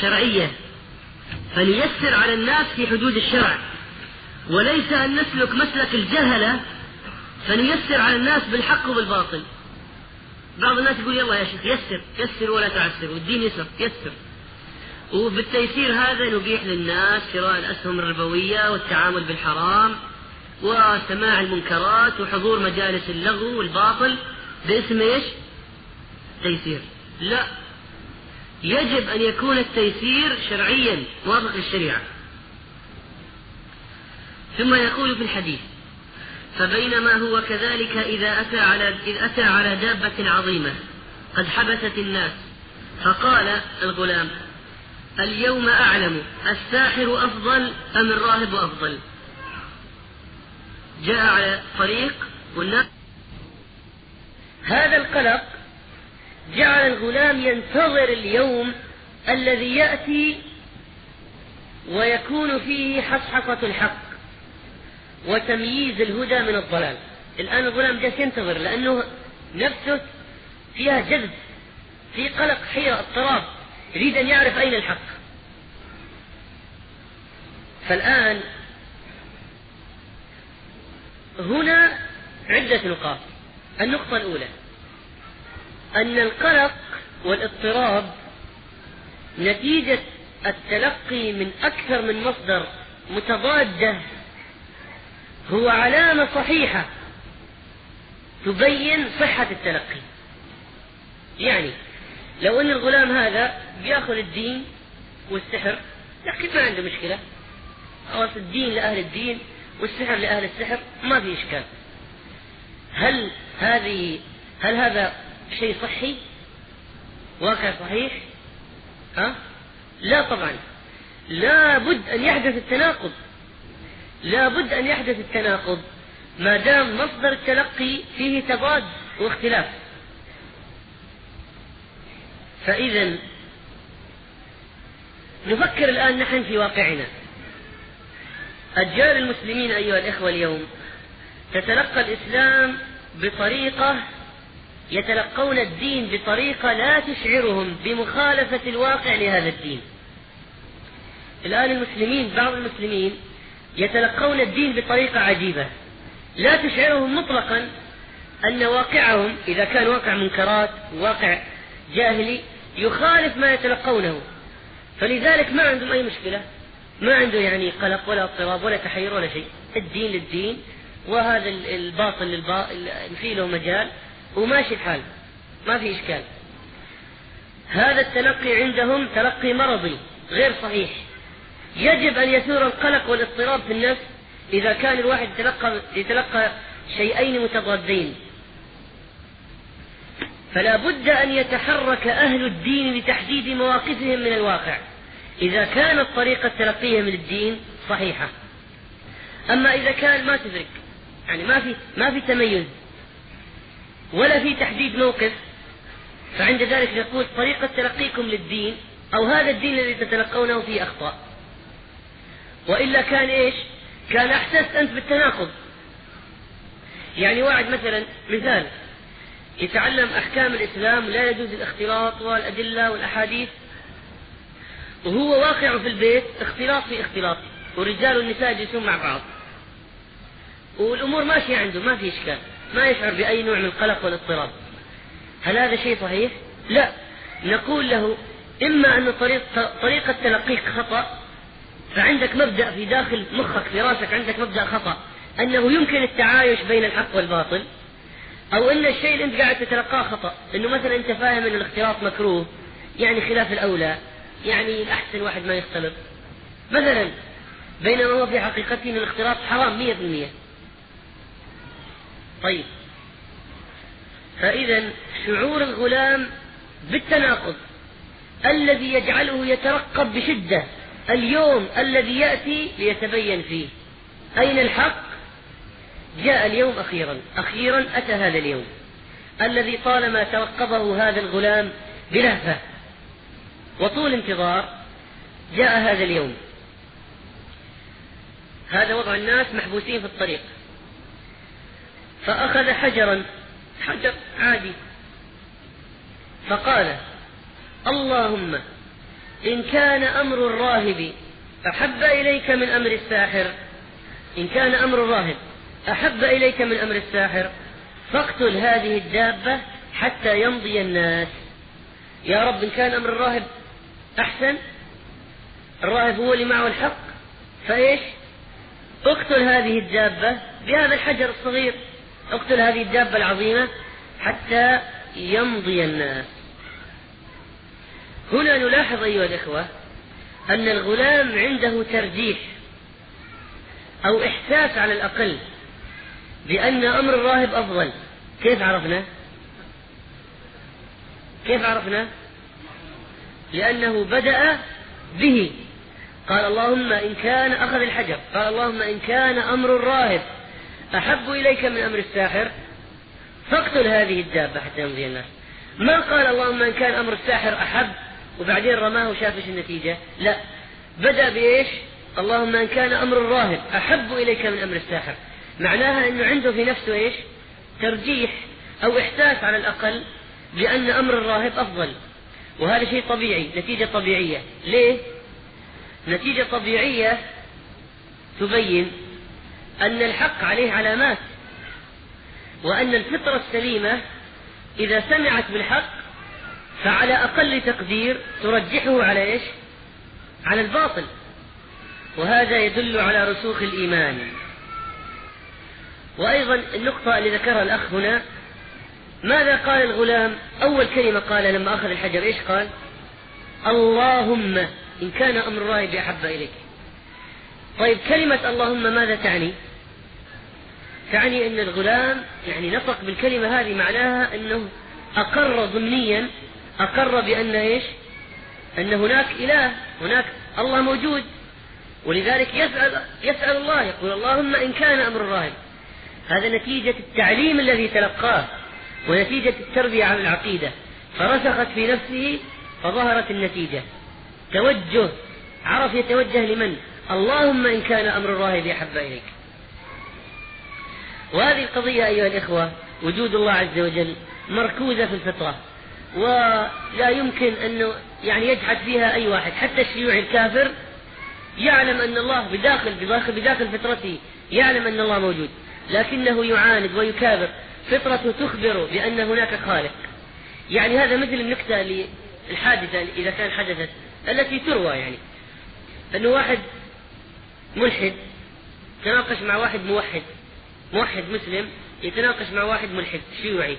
شرعية. فنيسر على الناس في حدود الشرع. وليس أن نسلك مسلك الجهلة فنيسر على الناس بالحق وبالباطل بعض الناس يقول يلا يا شيخ يسر يسر ولا تعسر والدين يسر يسر. وبالتيسير هذا نبيح للناس شراء الأسهم الربوية والتعامل بالحرام وسماع المنكرات وحضور مجالس اللغو والباطل باسم إيش؟ تيسير. لا. يجب أن يكون التيسير شرعيا موافق للشريعة. ثم يقول في الحديث فبينما هو كذلك إذا أتى على إذ أتى على دابة عظيمة قد حبست الناس فقال الغلام اليوم أعلم الساحر أفضل أم الراهب أفضل؟ جاء على طريق والناس هذا القلق جعل الغلام ينتظر اليوم الذي يأتي ويكون فيه حصحصة الحق وتمييز الهدى من الضلال. الآن الغلام جالس ينتظر لأنه نفسه فيها جذب في قلق حيرة اضطراب يريد أن يعرف أين الحق. فالآن هنا عدة نقاط. النقطة الأولى أن القلق والاضطراب نتيجة التلقي من أكثر من مصدر متضادة هو علامة صحيحة تبين صحة التلقي. يعني لو أن الغلام هذا بيأخذ الدين والسحر لكن ما عنده مشكلة. خلاص الدين لأهل الدين والسحر لأهل السحر ما في إشكال. هل هذه هل هذا شيء صحي؟ واقع صحيح؟ ها؟ لا طبعا. لا بد أن يحدث التناقض. لا بد أن يحدث التناقض. ما دام مصدر التلقي فيه تضاد واختلاف. فإذا نفكر الآن نحن في واقعنا. أجيال المسلمين أيها الإخوة اليوم تتلقى الإسلام بطريقة يتلقون الدين بطريقة لا تشعرهم بمخالفة الواقع لهذا الدين. الآن المسلمين بعض المسلمين يتلقون الدين بطريقة عجيبة. لا تشعرهم مطلقا أن واقعهم إذا كان واقع منكرات واقع جاهلي يخالف ما يتلقونه. فلذلك ما عندهم أي مشكلة؟ ما عنده يعني قلق ولا اضطراب ولا تحير ولا شيء. الدين للدين وهذا الباطل للباطل في له مجال. وماشي الحال. ما في إشكال. هذا التلقي عندهم تلقي مرضي غير صحيح. يجب أن يثور القلق والاضطراب في النفس إذا كان الواحد يتلقى يتلقى شيئين متضادين. فلا بد أن يتحرك أهل الدين لتحديد مواقفهم من الواقع. إذا كانت طريقة تلقيهم للدين صحيحة. أما إذا كان ما تدرك. يعني ما في ما في تميز. ولا في تحديد موقف فعند ذلك نقول طريقة تلقيكم للدين أو هذا الدين الذي تتلقونه فيه أخطاء وإلا كان إيش؟ كان أحسست أنت بالتناقض. يعني واحد مثلا مثال يتعلم أحكام الإسلام لا يجوز الاختلاط والأدلة والأحاديث وهو واقع في البيت اختلاط في اختلاط والرجال والنساء يجلسون مع بعض. والأمور ماشية عنده ما في إشكال. ما يشعر بأي نوع من القلق والاضطراب. هل هذا شيء صحيح؟ لا. نقول له إما أن طريق طريقة تلقيك خطأ فعندك مبدأ في داخل مخك في راسك عندك مبدأ خطأ أنه يمكن التعايش بين الحق والباطل أو أن الشيء اللي أنت قاعد تتلقاه خطأ أنه مثلا أنت فاهم أن الاختلاط مكروه يعني خلاف الأولى يعني الأحسن واحد ما يختلط. مثلا بينما هو في حقيقته أن الاختلاط حرام مية في المية طيب. فإذا شعور الغلام بالتناقض الذي يجعله يترقب بشدة اليوم الذي يأتي ليتبين فيه. أين الحق؟ جاء اليوم أخيرا أخيرا أتى هذا اليوم. الذي طالما ترقبه هذا الغلام بلهفة وطول انتظار جاء هذا اليوم. هذا وضع الناس محبوسين في الطريق. فأخذ حجرا حجر عادي. فقال اللهم إن كان أمر الراهب أحب إليك من أمر الساحر. إن كان أمر الراهب أحب إليك من أمر الساحر. فاقتل هذه الدابة حتى يمضي الناس. يا رب إن كان أمر الراهب أحسن الراهب هو اللي معه الحق فإيش؟ اقتل هذه الدابة بهذا الحجر الصغير. اقتل هذه الدابة العظيمة حتى يمضي الناس هنا نلاحظ أيها الإخوة أن الغلام عنده ترجيح أو إحساس على الأقل بأن أمر الراهب أفضل كيف عرفنا؟ كيف عرفنا؟ لأنه بدأ به قال اللهم إن كان أخذ الحجر قال اللهم إن كان أمر الراهب أحب إليك من أمر الساحر؟ فاقتل هذه الدابة حتى يمضي الناس. ما قال اللهم إن كان أمر الساحر أحب وبعدين رماه وشاف إيش النتيجة؟ لا. بدأ بإيش؟ اللهم إن كان أمر الراهب أحب إليك من أمر الساحر. معناها أنه عنده في نفسه إيش؟ ترجيح أو إحساس على الأقل بأن أمر الراهب أفضل. وهذا شيء طبيعي نتيجة طبيعية. ليه؟ نتيجة طبيعية تبين أن الحق عليه علامات وأن الفطرة السليمة إذا سمعت بالحق فعلى أقل تقدير ترجحه على إيش؟ على الباطل. وهذا يدل على رسوخ الإيمان. وأيضا النقطة اللي ذكرها الأخ هنا ماذا قال الغلام؟ أول كلمة قال لما أخذ الحجر إيش قال؟ اللهم إن كان أمر الراهب أحب إليك. طيب كلمة اللهم ماذا تعني؟ تعني أن الغلام يعني نطق بالكلمة هذه معناها أنه أقر ضمنيا أقر بأن إيش؟ أن هناك إله هناك الله موجود. ولذلك يسأل يسأل الله يقول اللهم إن كان أمر الراهب هذا نتيجة التعليم الذي تلقاه ونتيجة التربية على العقيدة. فرسخت في نفسه فظهرت النتيجة. توجه عرف يتوجه لمن؟ اللهم إن كان أمر الراهب أحب إليك. وهذه القضية أيها الإخوة وجود الله عز وجل مركوزة في الفطرة ولا يمكن أنه يعني يجحد فيها أي واحد حتى الشيوعي الكافر يعلم أن الله بداخل بداخل بداخل فطرته يعلم أن الله موجود لكنه يعاند ويكابر. فطرته تخبر بأن هناك خالق. يعني هذا مثل النكتة اللي الحادثة إذا كان حدثت التي تروى يعني. أنه واحد ملحد تناقش مع واحد موحد. موحد مسلم يتناقش مع واحد ملحد شيوعي.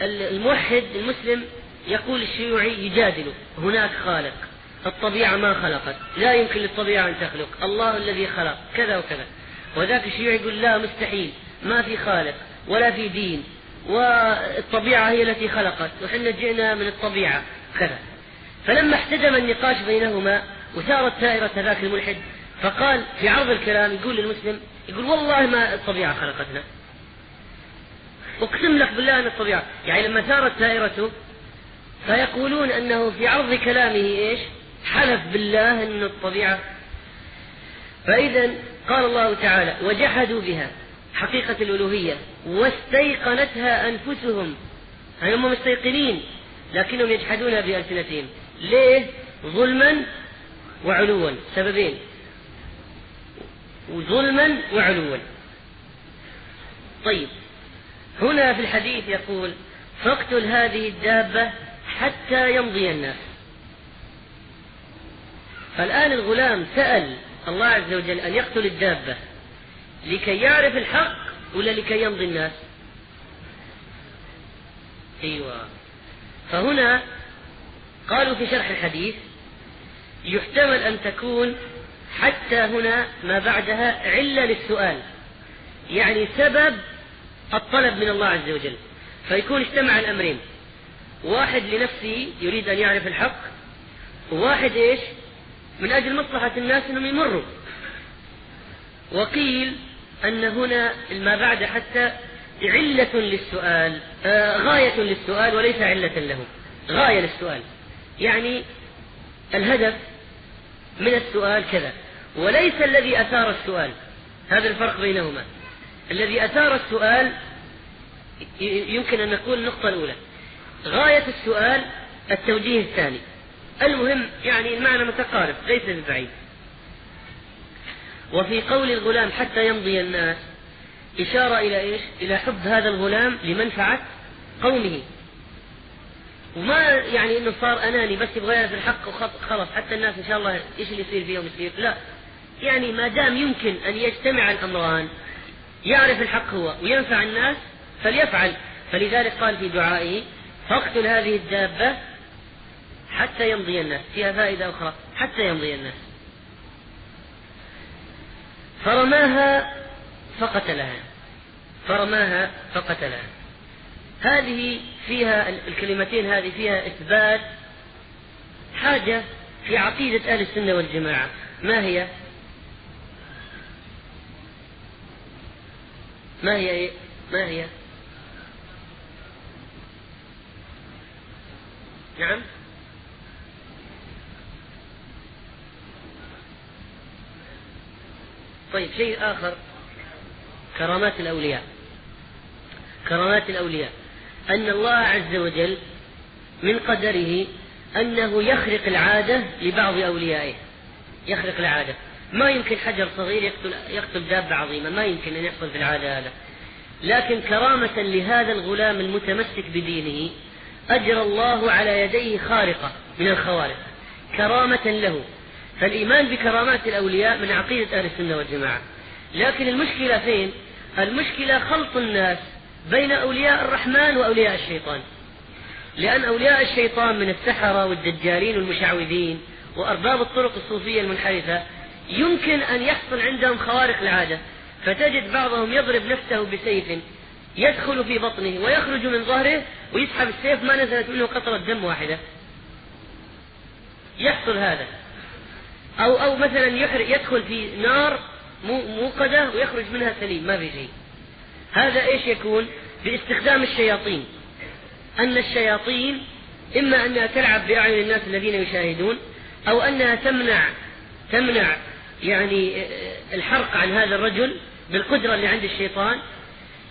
والموحد المسلم يقول الشيوعي يجادله هناك خالق. الطبيعة ما خلقت لا يمكن للطبيعة أن تخلق. الله الذي خلق كذا وكذا. وذاك الشيوعي يقول لا مستحيل. ما في خالق ولا في دين. والطبيعة هي التي خلقت وحنا جئنا من الطبيعة كذا. فلما احتدم النقاش بينهما وثارت ثائرة ذاك الملحد فقال في عرض الكلام يقول للمسلم يقول والله ما الطبيعة خلقتنا. أقسم لك بالله أن الطبيعة. يعني لما ثارت ثائرته فيقولون أنه في عرض كلامه إيش؟ حلف بالله أن الطبيعة. فإذا قال الله تعالى وجحدوا بها حقيقة الألوهية واستيقنتها أنفسهم. يعني هم مستيقنين لكنهم يجحدونها بألسنتهم. ليه؟ ظلما وعلوا. سببين. ظلما وعلوا. طيب هنا في الحديث يقول فاقتل هذه الدابة حتى يمضي الناس. فالآن الغلام سأل الله عز وجل أن يقتل الدابة لكي يعرف الحق ولا لكي يمضي الناس؟ أيوة. فهنا قالوا في شرح الحديث يحتمل أن تكون حتى هنا ما بعدها علة للسؤال. يعني سبب الطلب من الله عز وجل. فيكون اجتمع الأمرين. واحد لنفسه يريد أن يعرف الحق وواحد إيش؟ من أجل مصلحة الناس أنهم يمروا. وقيل أن هنا ما بعد حتى علة للسؤال آه غاية للسؤال وليس علة له. غاية للسؤال. يعني الهدف من السؤال كذا. وليس الذي أثار السؤال. هذا الفرق بينهما. الذي أثار السؤال يمكن أن نقول النقطة الأولى. غاية السؤال التوجيه الثاني. المهم يعني المعنى متقارب ليس ببعيد وفي قول الغلام حتى يمضي الناس إشارة إلى إيش؟ إلى حب هذا الغلام لمنفعة قومه. وما يعني إنه صار أناني بس يبغى يعرف الحق وخلاص حتى الناس إن شاء الله إيش اللي يصير فيهم يصير؟ لا. يعني ما دام يمكن أن يجتمع الأمران يعرف الحق هو وينفع الناس فليفعل. فلذلك قال في دعائه فاقتل هذه الدابة حتى يمضي الناس. فيها فائدة أخرى حتى يمضي الناس. فرماها فقتلها. فرماها فقتلها. هذه فيها الكلمتين هذه فيها إثبات حاجة في عقيدة أهل السنة والجماعة. ما هي؟ ما هي إيه؟ ما هي؟ نعم؟ طيب شيء آخر. كرامات الأولياء. كرامات الأولياء. أن الله عز وجل من قدره أنه يخرق العادة لبعض أوليائه. يخرق العادة. ما يمكن حجر صغير يقتل, يقتل دابة عظيمة ما يمكن أن يحصل في العادة هذا لكن كرامة لهذا الغلام المتمسك بدينه أجرى الله على يديه خارقة من الخوارق. كرامة له. فالإيمان بكرامات الأولياء من عقيدة أهل السنة والجماعة. لكن المشكلة فين؟ المشكلة خلط الناس بين أولياء الرحمن وأولياء الشيطان. لأن أولياء الشيطان من السحرة والدجالين والمشعوذين وأرباب الطرق الصوفية المنحرفة يمكن أن يحصل عندهم خوارق العادة. فتجد بعضهم يضرب نفسه بسيف يدخل في بطنه ويخرج من ظهره ويسحب السيف ما نزلت منه قطرة دم واحدة. يحصل هذا. أو أو مثلا يدخل في نار موقدة ويخرج منها سليم ما في شيء. هذا إيش يكون؟ باستخدام الشياطين. أن الشياطين إما أنها تلعب بأعين الناس الذين يشاهدون أو أنها تمنع تمنع يعني الحرق عن هذا الرجل بالقدرة اللي عند الشيطان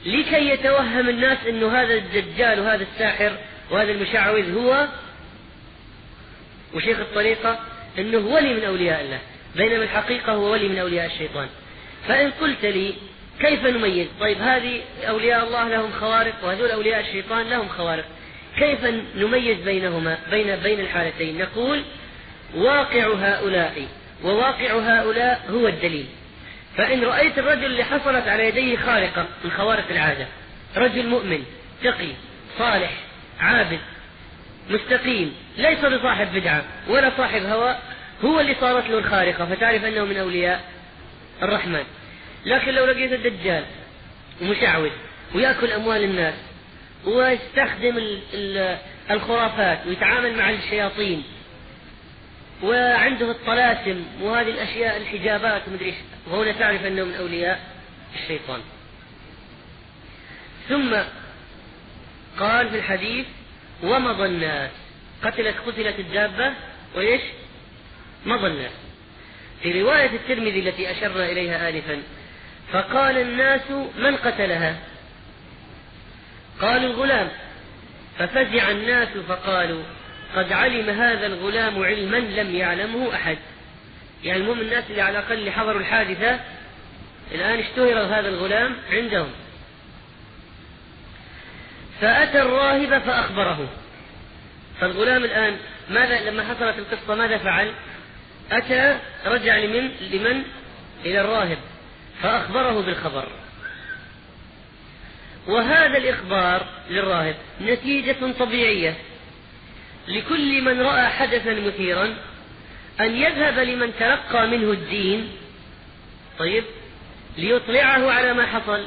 لكي يتوهم الناس أنه هذا الدجال وهذا الساحر وهذا المشعوذ هو وشيخ الطريقة أنه ولي من أولياء الله بينما الحقيقة هو ولي من أولياء الشيطان. فإن قلت لي كيف نميز؟ طيب هذه أولياء الله لهم خوارق وهذول أولياء الشيطان لهم خوارق. كيف نميز بينهما بين بين الحالتين؟ نقول واقع هؤلاء وواقع هؤلاء هو الدليل. فإن رأيت الرجل اللي حصلت على يديه خارقة من خوارق العادة رجل مؤمن تقي صالح عابد مستقيم ليس بصاحب بدعة ولا صاحب هوى هو اللي صارت له الخارقة فتعرف أنه من أولياء الرحمن. لكن لو لقيت الدجال مشعوذ ويأكل أموال الناس ويستخدم الخرافات ويتعامل مع الشياطين وعنده الطلاسم وهذه الأشياء الحجابات ومدري إيش. وهنا تعرف أنه من أولياء الشيطان. ثم قال في الحديث ومضى الناس. قتلت قتلت الدابة وإيش؟ مضى الناس. في رواية الترمذي التي أشرنا إليها آنفا فقال الناس من قتلها؟ قالوا الغلام. ففزع الناس فقالوا قد علم هذا الغلام علما لم يعلمه أحد يعني المهم الناس اللي على الأقل حضروا الحادثة الآن اشتهر هذا الغلام عندهم فأتى الراهب فأخبره فالغلام الآن ماذا لما حصلت القصة ماذا فعل؟ أتى رجع لمن؟ لمن؟ إلى الراهب فأخبره بالخبر وهذا الإخبار للراهب نتيجة طبيعية لكل من رأى حدثا مثيرا أن يذهب لمن تلقى منه الدين طيب ليطلعه على ما حصل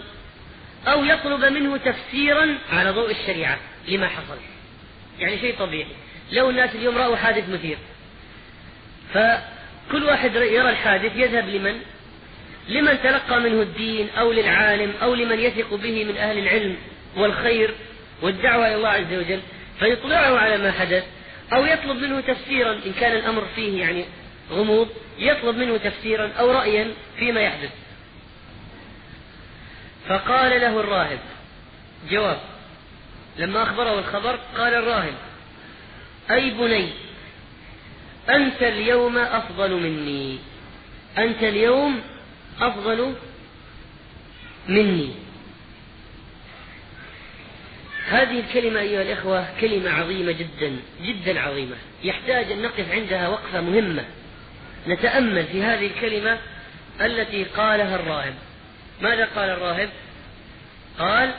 أو يطلب منه تفسيرا على ضوء الشريعة لما حصل. يعني شيء طبيعي. لو الناس اليوم رأوا حادث مثير فكل واحد يرى الحادث يذهب لمن؟ لمن تلقى منه الدين أو للعالم أو لمن يثق به من أهل العلم والخير والدعوة إلى الله عز وجل. فيطلعه على ما حدث أو يطلب منه تفسيرا إن كان الأمر فيه يعني غموض يطلب منه تفسيرا أو رأيا فيما يحدث. فقال له الراهب جواب لما أخبره الخبر قال الراهب أي بني أنت اليوم أفضل مني. أنت اليوم أفضل مني. هذه الكلمة أيها الإخوة كلمة عظيمة جدا جدا عظيمة. يحتاج أن نقف عندها وقفة مهمة. نتأمل في هذه الكلمة التي قالها الراهب. ماذا قال الراهب؟ قال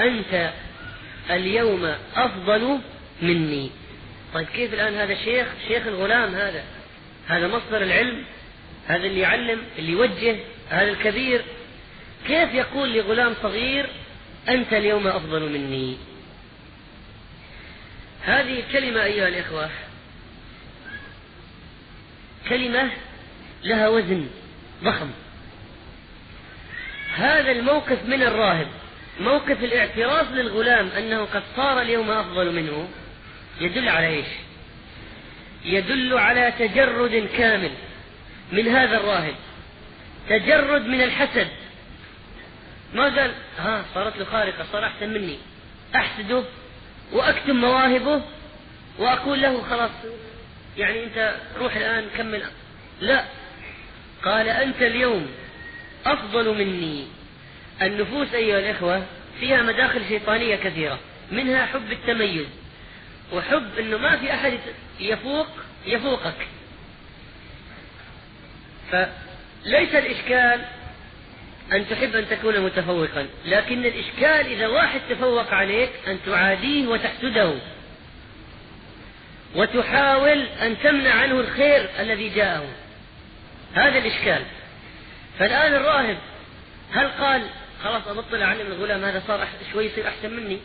أنت اليوم أفضل مني. طيب كيف الآن هذا شيخ؟ شيخ الغلام هذا. هذا مصدر العلم هذا اللي يعلم اللي يوجه هذا الكبير. كيف يقول لغلام صغير أنت اليوم أفضل مني. هذه الكلمة أيها الإخوة كلمة لها وزن ضخم. هذا الموقف من الراهب موقف الاعتراف للغلام أنه قد صار اليوم أفضل منه يدل على إيش؟ يدل على تجرد كامل من هذا الراهب تجرد من الحسد ما قال ها صارت له خارقة صار أحسن مني. أحسده وأكتم مواهبه وأقول له خلاص يعني أنت روح الآن كمل. لا قال أنت اليوم أفضل مني. النفوس أيها الإخوة فيها مداخل شيطانية كثيرة منها حب التميز وحب أنه ما في أحد يفوق يفوقك. فليس الإشكال أن تحب أن تكون متفوقا. لكن الإشكال إذا واحد تفوق عليك أن تعاديه وتحسده. وتحاول أن تمنع عنه الخير الذي جاءه. هذا الإشكال. فالآن الراهب هل قال خلاص أبطل أعلم الغلام هذا صار شوي يصير أحسن مني؟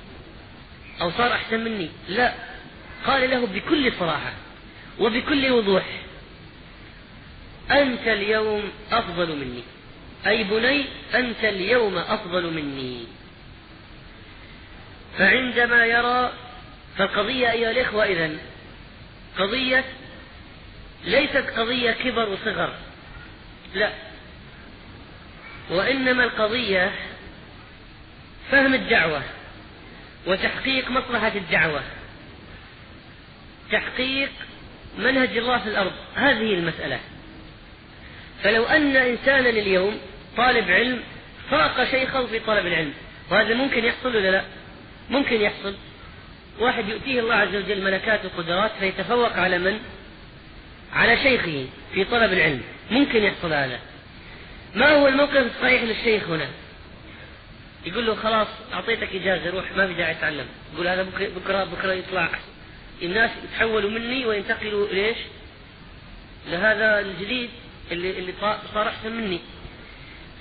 أو صار أحسن مني؟ لا. قال له بكل صراحة وبكل وضوح أنت اليوم أفضل مني. أي بني أنت اليوم أفضل مني. فعندما يرى فالقضية أيها الإخوة إذن قضية ليست قضية كبر وصغر لا. وإنما القضية فهم الدعوة وتحقيق مصلحة الدعوة تحقيق منهج الله في الأرض هذه المسألة. فلو أن إنسانا اليوم طالب علم فاق شيخه في طلب العلم. وهذا ممكن يحصل ولا لا؟ ممكن يحصل. واحد يؤتيه الله عز وجل ملكات وقدرات فيتفوق على من؟ على شيخه في طلب العلم. ممكن يحصل هذا. ما هو الموقف الصحيح للشيخ هنا؟ يقول له خلاص أعطيتك إجازة روح ما في داعي تتعلم يقول هذا بكرة, بكرة يطلع. الناس يتحولوا مني وينتقلوا ليش؟ لهذا الجديد اللي اللي صار أحسن مني.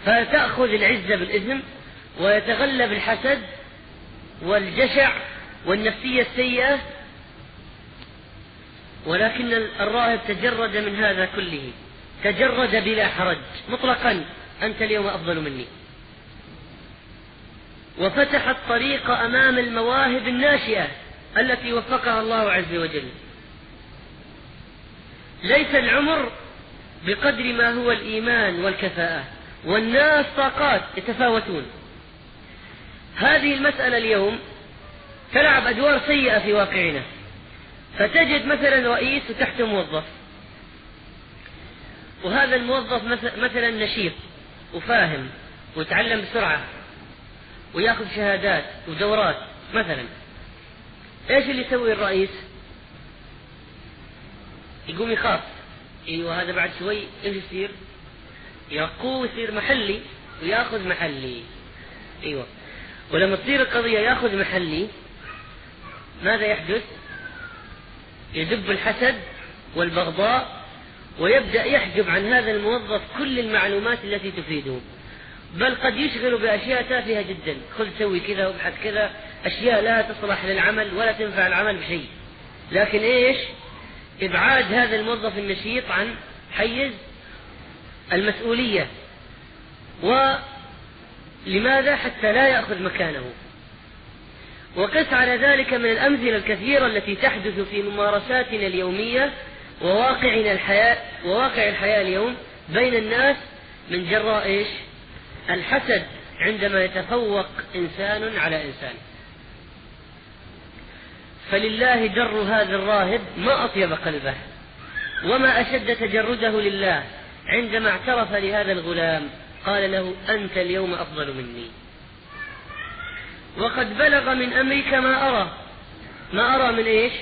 فتأخذ العزة بالإثم ويتغلب الحسد والجشع والنفسية السيئة. ولكن الراهب تجرد من هذا كله تجرد بلا حرج. مطلقا أنت اليوم أفضل مني. وفتح الطريق أمام المواهب الناشئة التي وفقها الله عز وجل. ليس العمر بقدر ما هو الإيمان والكفاءة. والناس طاقات يتفاوتون. هذه المسألة اليوم تلعب أدوار سيئة في واقعنا. فتجد مثلا رئيس وتحته موظف. وهذا الموظف مثلا نشيط وفاهم ويتعلم بسرعة ويأخذ شهادات ودورات مثلا. إيش اللي يسوي الرئيس؟ يقوم يخاف. إيوه هذا بعد شوي إيش يصير؟ يرقوه ويصير محلي وياخذ محلي. أيوه. ولما تصير القضية ياخذ محلي ماذا يحدث؟ يدب الحسد والبغضاء ويبدأ يحجب عن هذا الموظف كل المعلومات التي تفيده. بل قد يشغل بأشياء تافهة جدا. خذ سوي كذا وابحث كذا. أشياء لا تصلح للعمل ولا تنفع العمل بشيء. لكن إيش؟ إبعاد هذا الموظف النشيط عن حيز المسؤولية. ولماذا؟ حتى لا يأخذ مكانه. وقس على ذلك من الأمثلة الكثيرة التي تحدث في ممارساتنا اليومية وواقعنا الحياة وواقع الحياة اليوم بين الناس من جراء إيش؟ الحسد عندما يتفوق إنسان على إنسان. فلله در هذا الراهب ما أطيب قلبه وما أشد تجرده لله. عندما اعترف لهذا الغلام قال له أنت اليوم أفضل مني. وقد بلغ من أمرك ما أرى. ما أرى من إيش؟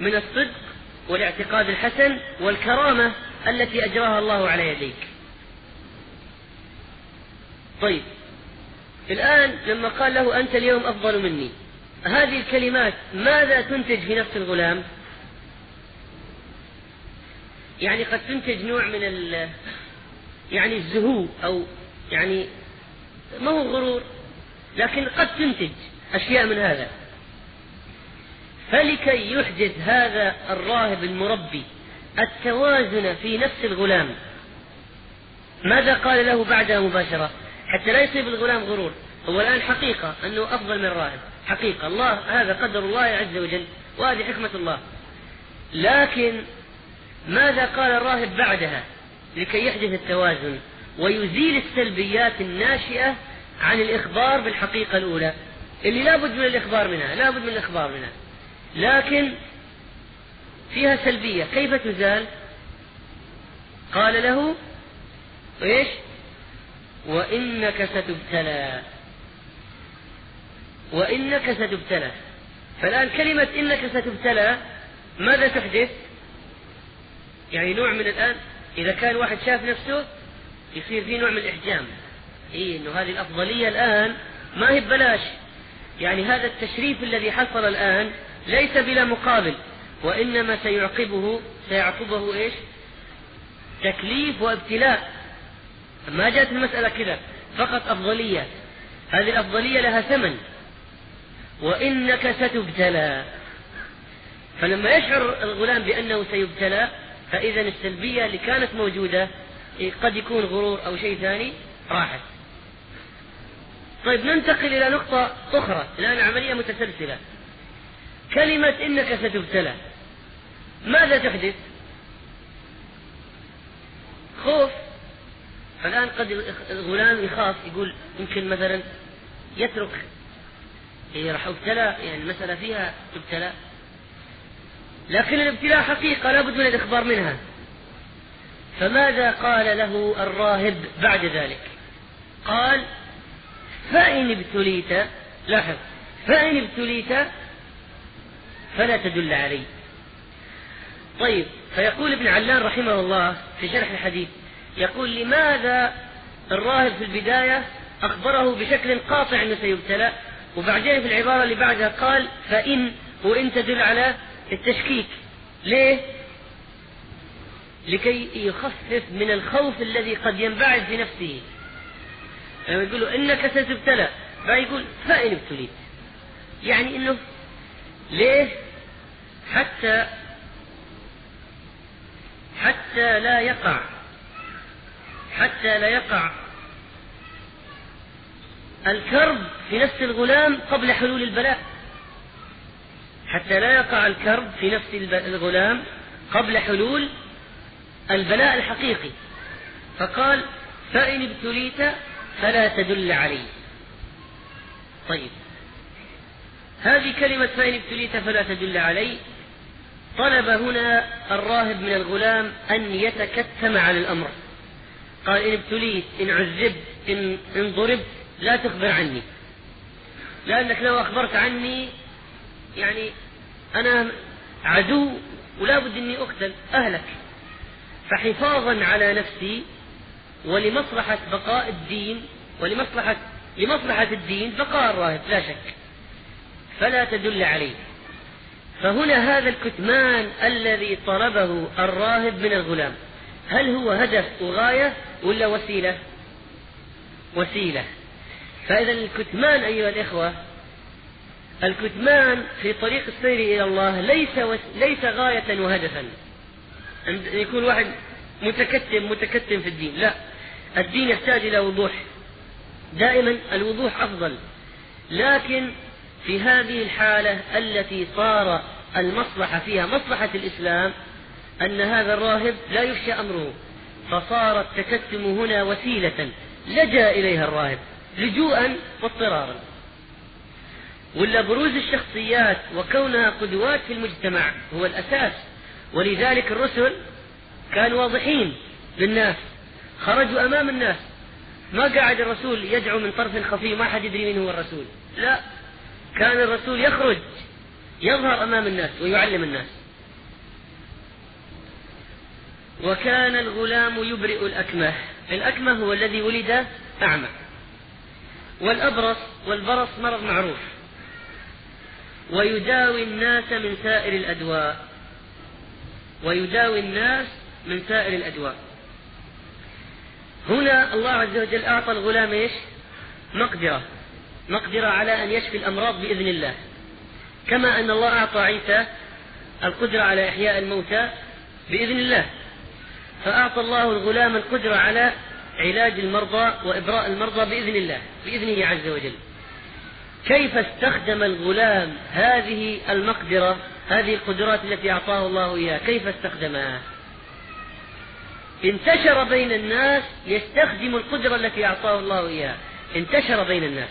من الصدق والاعتقاد الحسن والكرامة التي أجراها الله على يديك. طيب الآن لما قال له أنت اليوم أفضل مني هذه الكلمات ماذا تنتج في نفس الغلام؟ يعني قد تنتج نوع من ال يعني الزهو أو يعني ما هو غرور لكن قد تنتج أشياء من هذا. فلكي يحدث هذا الراهب المربي التوازن في نفس الغلام ماذا قال له بعدها مباشرة؟ حتى لا يصيب الغلام غرور. هو الآن حقيقة أنه أفضل من الراهب حقيقة. الله هذا قدر الله عز وجل وهذه حكمة الله. لكن ماذا قال الراهب بعدها لكي يحدث التوازن ويزيل السلبيات الناشئة عن الإخبار بالحقيقة الأولى؟ اللي لابد من الإخبار منها لابد من الإخبار منها. لكن فيها سلبية كيف تزال؟ قال له إيش؟ وإنك ستبتلى. وإنك ستبتلى. فالآن كلمة إنك ستبتلى ماذا تحدث؟ يعني نوع من الآن إذا كان واحد شاف نفسه يصير في نوع من الإحجام. إيه إنه هذه الأفضلية الآن ما هي ببلاش. يعني هذا التشريف الذي حصل الآن ليس بلا مقابل وإنما سيعقبه سيعقبه إيش؟ تكليف وابتلاء. ما جاءت المسألة كذا فقط أفضلية. هذه الأفضلية لها ثمن. وإنك ستبتلى. فلما يشعر الغلام بأنه سيبتلى فإذا السلبية اللي كانت موجودة قد يكون غرور أو شيء ثاني راحت. طيب ننتقل إلى نقطة أخرى الآن عملية متسلسلة. كلمة إنك ستبتلى. ماذا تحدث؟ خوف. فالآن قد الغلام يخاف يقول يمكن مثلا يترك. إيه راح أبتلى يعني المسألة فيها ابتلاء لكن الابتلاء حقيقة لابد من الإخبار منها. فماذا قال له الراهب بعد ذلك؟ قال فإن ابتليت لاحظ فإن ابتليت فلا تدل علي. طيب فيقول ابن علان رحمه الله في شرح الحديث يقول لماذا الراهب في البداية أخبره بشكل قاطع أنه سيبتلى وبعدين في العبارة اللي بعدها قال فإن وإن تدل على التشكيك. ليه؟ لكي يخفف من الخوف الذي قد ينبعث في نفسه. لما يقول له إنك ستبتلى فيقول فإن ابتليت. يعني إنه ليه؟ حتى حتى لا يقع. حتى لا يقع الكرب في نفس الغلام قبل حلول البلاء. حتى لا يقع الكرب في نفس الغلام قبل حلول البلاء الحقيقي. فقال فإن ابتليت فلا تدل علي طيب. هذه كلمة فإن ابتليت فلا تدل علي طلب هنا الراهب من الغلام أن يتكتم على الأمر. قال إن ابتليت إن عذبت إن, إن ضربت لا تخبر عني. لأنك لو أخبرت عني يعني أنا عدو ولا بد أني أقتل أهلك. فحفاظا على نفسي ولمصلحة بقاء الدين ولمصلحة لمصلحة الدين بقاء الراهب لا شك. فلا تدل عليه. فهنا هذا الكتمان الذي طلبه الراهب من الغلام. هل هو هدف وغاية ولا وسيلة؟ وسيلة. فإذا الكتمان أيها الإخوة الكتمان في طريق السير إلى الله ليس وس... ليس غاية وهدفا. أن يكون واحد متكتم متكتم في الدين. لا. الدين يحتاج إلى وضوح. دائما الوضوح أفضل. لكن في هذه الحالة التي صار المصلحة فيها مصلحة الإسلام أن هذا الراهب لا يخشى أمره. فصار التكتم هنا وسيلة لجأ إليها الراهب لجوءا واضطرارا. ولا بروز الشخصيات وكونها قدوات في المجتمع هو الأساس. ولذلك الرسل كانوا واضحين للناس خرجوا أمام الناس. ما قاعد الرسول يدعو من طرف خفي ما حد يدري من هو الرسول. لا كان الرسول يخرج يظهر أمام الناس ويعلم الناس. وكان الغلام يبرئ الأكمه. الأكمه هو الذي ولد أعمى. والأبرص والبرص مرض معروف. ويداوي الناس من سائر الأدواء. ويداوي الناس من سائر الأدواء. هنا الله عز وجل أعطى الغلام إيش؟ مقدرة. مقدرة على أن يشفي الأمراض بإذن الله. كما أن الله أعطى عيسى القدرة على إحياء الموتى بإذن الله. فأعطى الله الغلام القدرة على علاج المرضى وإبراء المرضى بإذن الله بإذنه عز وجل. كيف استخدم الغلام هذه المقدرة هذه القدرات التي أعطاه الله إياها؟ كيف استخدمها؟ انتشر بين الناس يستخدم القدرة التي أعطاه الله إياها. انتشر بين الناس.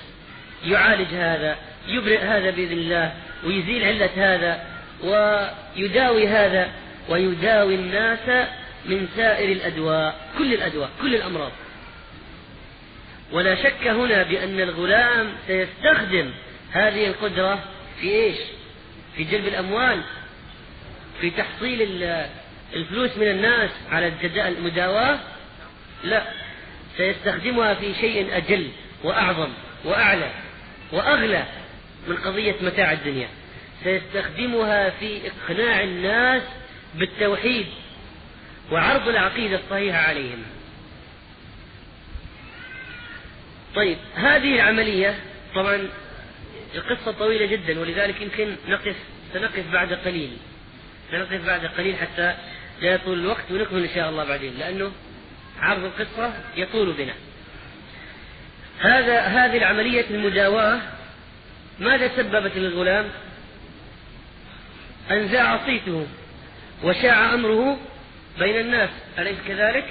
يعالج هذا يبرئ هذا بإذن الله ويزيل علة هذا ويداوي هذا ويداوي الناس من سائر الأدواء كل الأدواء كل الأمراض. ولا شك هنا بأن الغلام سيستخدم هذه القدرة في إيش؟ في جلب الأموال في تحصيل الفلوس من الناس على المداواة؟ لا سيستخدمها في شيء أجل وأعظم وأعلى وأغلى من قضية متاع الدنيا. سيستخدمها في إقناع الناس بالتوحيد وعرض العقيدة الصحيحة عليهم. طيب هذه العملية طبعا القصة طويلة جدا ولذلك يمكن نقف سنقف بعد قليل سنقف بعد قليل حتى لا يطول الوقت ونكمل إن شاء الله بعدين لأنه عرض القصة يطول بنا هذا هذه العملية المداواة ماذا سببت للغلام؟ أن ذاع صيته وشاع أمره بين الناس أليس كذلك؟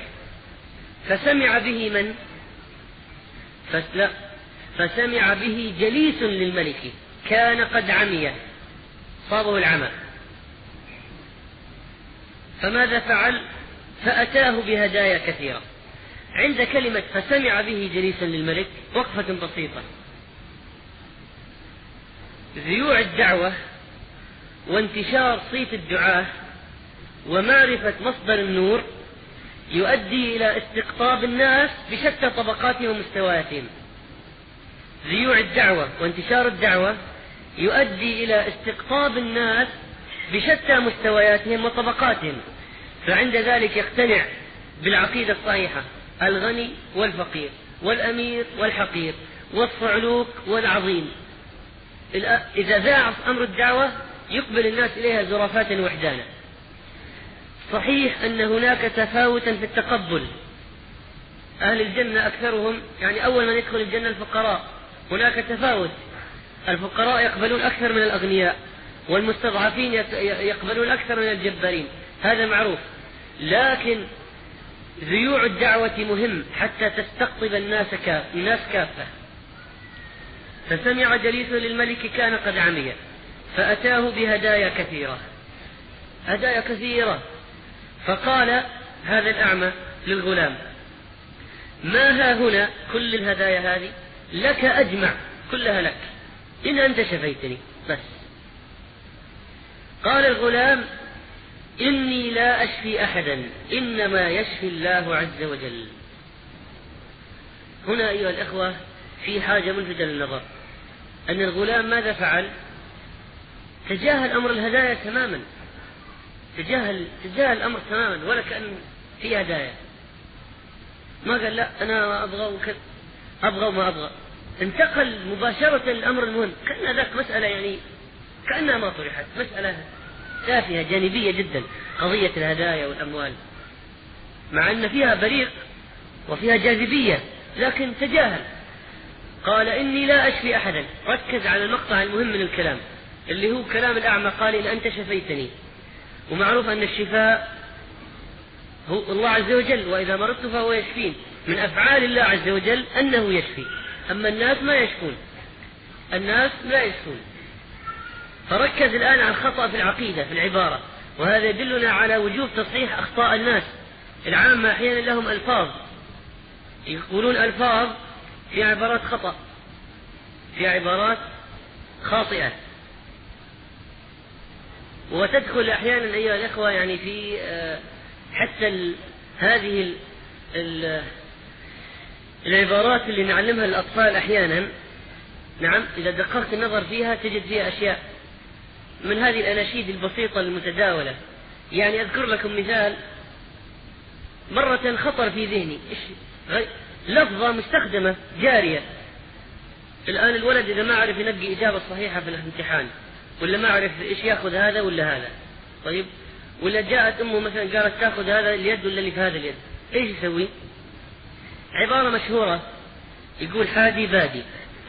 فسمع به من؟ فسمع به جليس للملك. كان قد عمي. صابه العمى. فماذا فعل؟ فأتاه بهدايا كثيرة. عند كلمة فسمع به جليسا للملك وقفة بسيطة. ذيوع الدعوة وانتشار صيت الدعاة ومعرفة مصدر النور يؤدي إلى استقطاب الناس بشتى طبقاتهم ومستوياتهم. ذيوع الدعوة وانتشار الدعوة يؤدي إلى استقطاب الناس بشتى مستوياتهم وطبقاتهم. فعند ذلك يقتنع بالعقيدة الصحيحة الغني والفقير والأمير والحقير والصعلوك والعظيم. إذا ذاع أمر الدعوة يقبل الناس إليها زرافات وحدانا. صحيح أن هناك تفاوتا في التقبل. أهل الجنة أكثرهم يعني أول من يدخل الجنة الفقراء. هناك تفاوت. الفقراء يقبلون أكثر من الأغنياء والمستضعفين يقبلون أكثر من الجبارين. هذا معروف. لكن ذيوع الدعوة مهم حتى تستقطب الناس الناس كافة. فسمع جليس للملك كان قد عمي فأتاه بهدايا كثيرة. هدايا كثيرة. فقال هذا الأعمى للغلام ما ها هنا كل الهدايا هذه؟ لك أجمع كلها لك إن أنت شفيتني بس. قال الغلام إني لا أشفي أحدا إنما يشفي الله عز وجل. هنا أيها الإخوة في حاجة ملفتة للنظر أن الغلام ماذا فعل؟ تجاهل أمر الهدايا تماما. تجاهل تجاهل الأمر تماما ولا كأن في هدايا ما قال لا أنا أبغى وكذا أبغى وما أبغى. انتقل مباشرة للأمر المهم. كأن ذاك مسألة يعني كأنها ما طرحت مسألة تافهة جانبية جدا قضية الهدايا والأموال. مع أن فيها بريق وفيها جاذبية لكن تجاهل. قال إني لا أشفي أحدا. ركز على المقطع المهم من الكلام اللي هو كلام الأعمى قال إن أنت شفيتني. ومعروف أن الشفاء هو الله عز وجل وإذا مرضت فهو يشفين. من أفعال الله عز وجل أنه يشفي. أما الناس ما يشفون. الناس لا يشفون. فركز الآن على الخطأ في العقيدة في العبارة. وهذا يدلنا على وجوب تصحيح أخطاء الناس. العامة أحيانا لهم ألفاظ. يقولون ألفاظ في عبارات خطأ. في عبارات خاطئة. وتدخل أحيانا أيها الإخوة يعني في آه، حتى هذه ال ال العبارات اللي نعلمها للأطفال أحيانا. نعم إذا دققت النظر فيها تجد فيها أشياء من هذه الأناشيد البسيطة المتداولة. يعني أذكر لكم مثال. مرة خطر في ذهني. إيش؟ لفظة مستخدمة جارية. الآن الولد إذا ما عرف ينقي إجابة صحيحة في الامتحان. ولا ما عرف إيش يأخذ هذا ولا هذا طيب ولا جاءت أمه مثلا قالت تأخذ هذا اليد ولا اللي في هذا اليد إيش يسوي؟ عبارة مشهورة يقول حادي بادي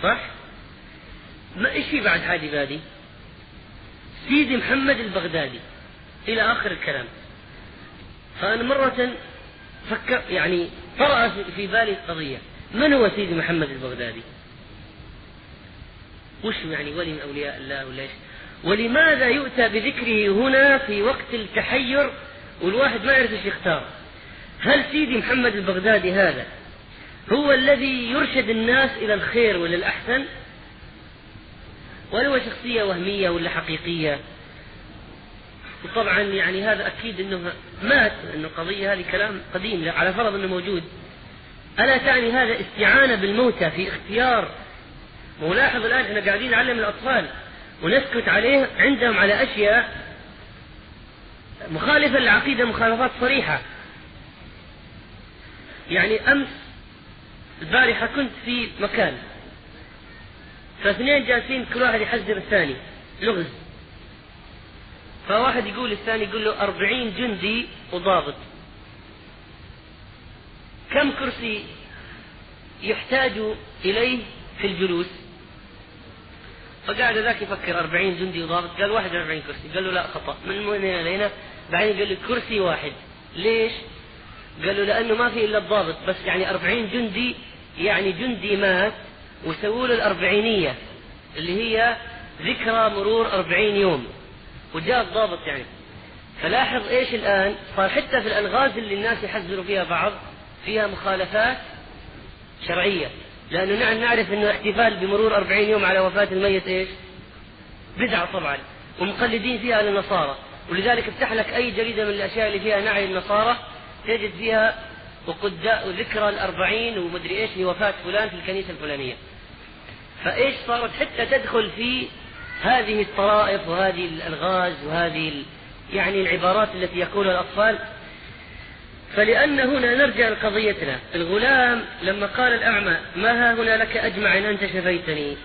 صح؟ ما إيش في بعد حادي بادي؟ سيدي محمد البغدادي إلى آخر الكلام فأنا مرة فكر يعني طرأ في بالي قضية من هو سيدي محمد البغدادي؟ وش يعني ولي من أولياء الله ولا إيش؟ ولماذا يؤتى بذكره هنا في وقت التحير والواحد ما يعرف إيش يختار؟ هل سيدي محمد البغدادي هذا هو الذي يرشد الناس إلى الخير وإلى الأحسن؟ ولا هو شخصية وهمية ولا حقيقية؟ وطبعا يعني هذا أكيد أنه مات أنه القضية هذه كلام قديم على فرض أنه موجود. ألا تعني هذا استعانة بالموتى في اختيار؟ ولاحظ الآن إحنا قاعدين نعلم الأطفال. ونسكت عليه عندهم على أشياء مخالفة للعقيدة مخالفات صريحة. يعني أمس البارحة كنت في مكان فاثنين جالسين كل واحد يحذر الثاني لغز. فواحد يقول الثاني يقول له أربعين جندي وضابط. كم كرسي يحتاج إليه في الجلوس؟ فقعد ذاك يفكر أربعين جندي وضابط قال واحد وأربعين كرسي. قال له لا خطأ. من هنا لهنا بعدين قال له كرسي واحد. ليش؟ قال له لأنه ما في إلا الضابط بس يعني أربعين جندي يعني جندي مات وسووا له الأربعينية اللي هي ذكرى مرور أربعين يوم. وجاء الضابط يعني. فلاحظ إيش الآن؟ صار حتى في الألغاز اللي الناس يحذروا فيها بعض فيها مخالفات شرعية. لأنه نحن نعرف إنه احتفال بمرور أربعين يوم على وفاة الميت إيش؟ بدعة طبعا. ومقلدين فيها للنصارى. ولذلك افتح لك أي جريدة من الأشياء اللي فيها نعي النصارى تجد فيها وقداء ذكرى الأربعين ومدري إيش لوفاة فلان في الكنيسة الفلانية. فإيش صارت؟ حتى تدخل في هذه الطرائف وهذه الألغاز وهذه يعني العبارات التي يقولها الأطفال فلأن هنا نرجع لقضيتنا. الغلام لما قال الأعمى ما ها هنا لك أجمع إن أنت شفيتني.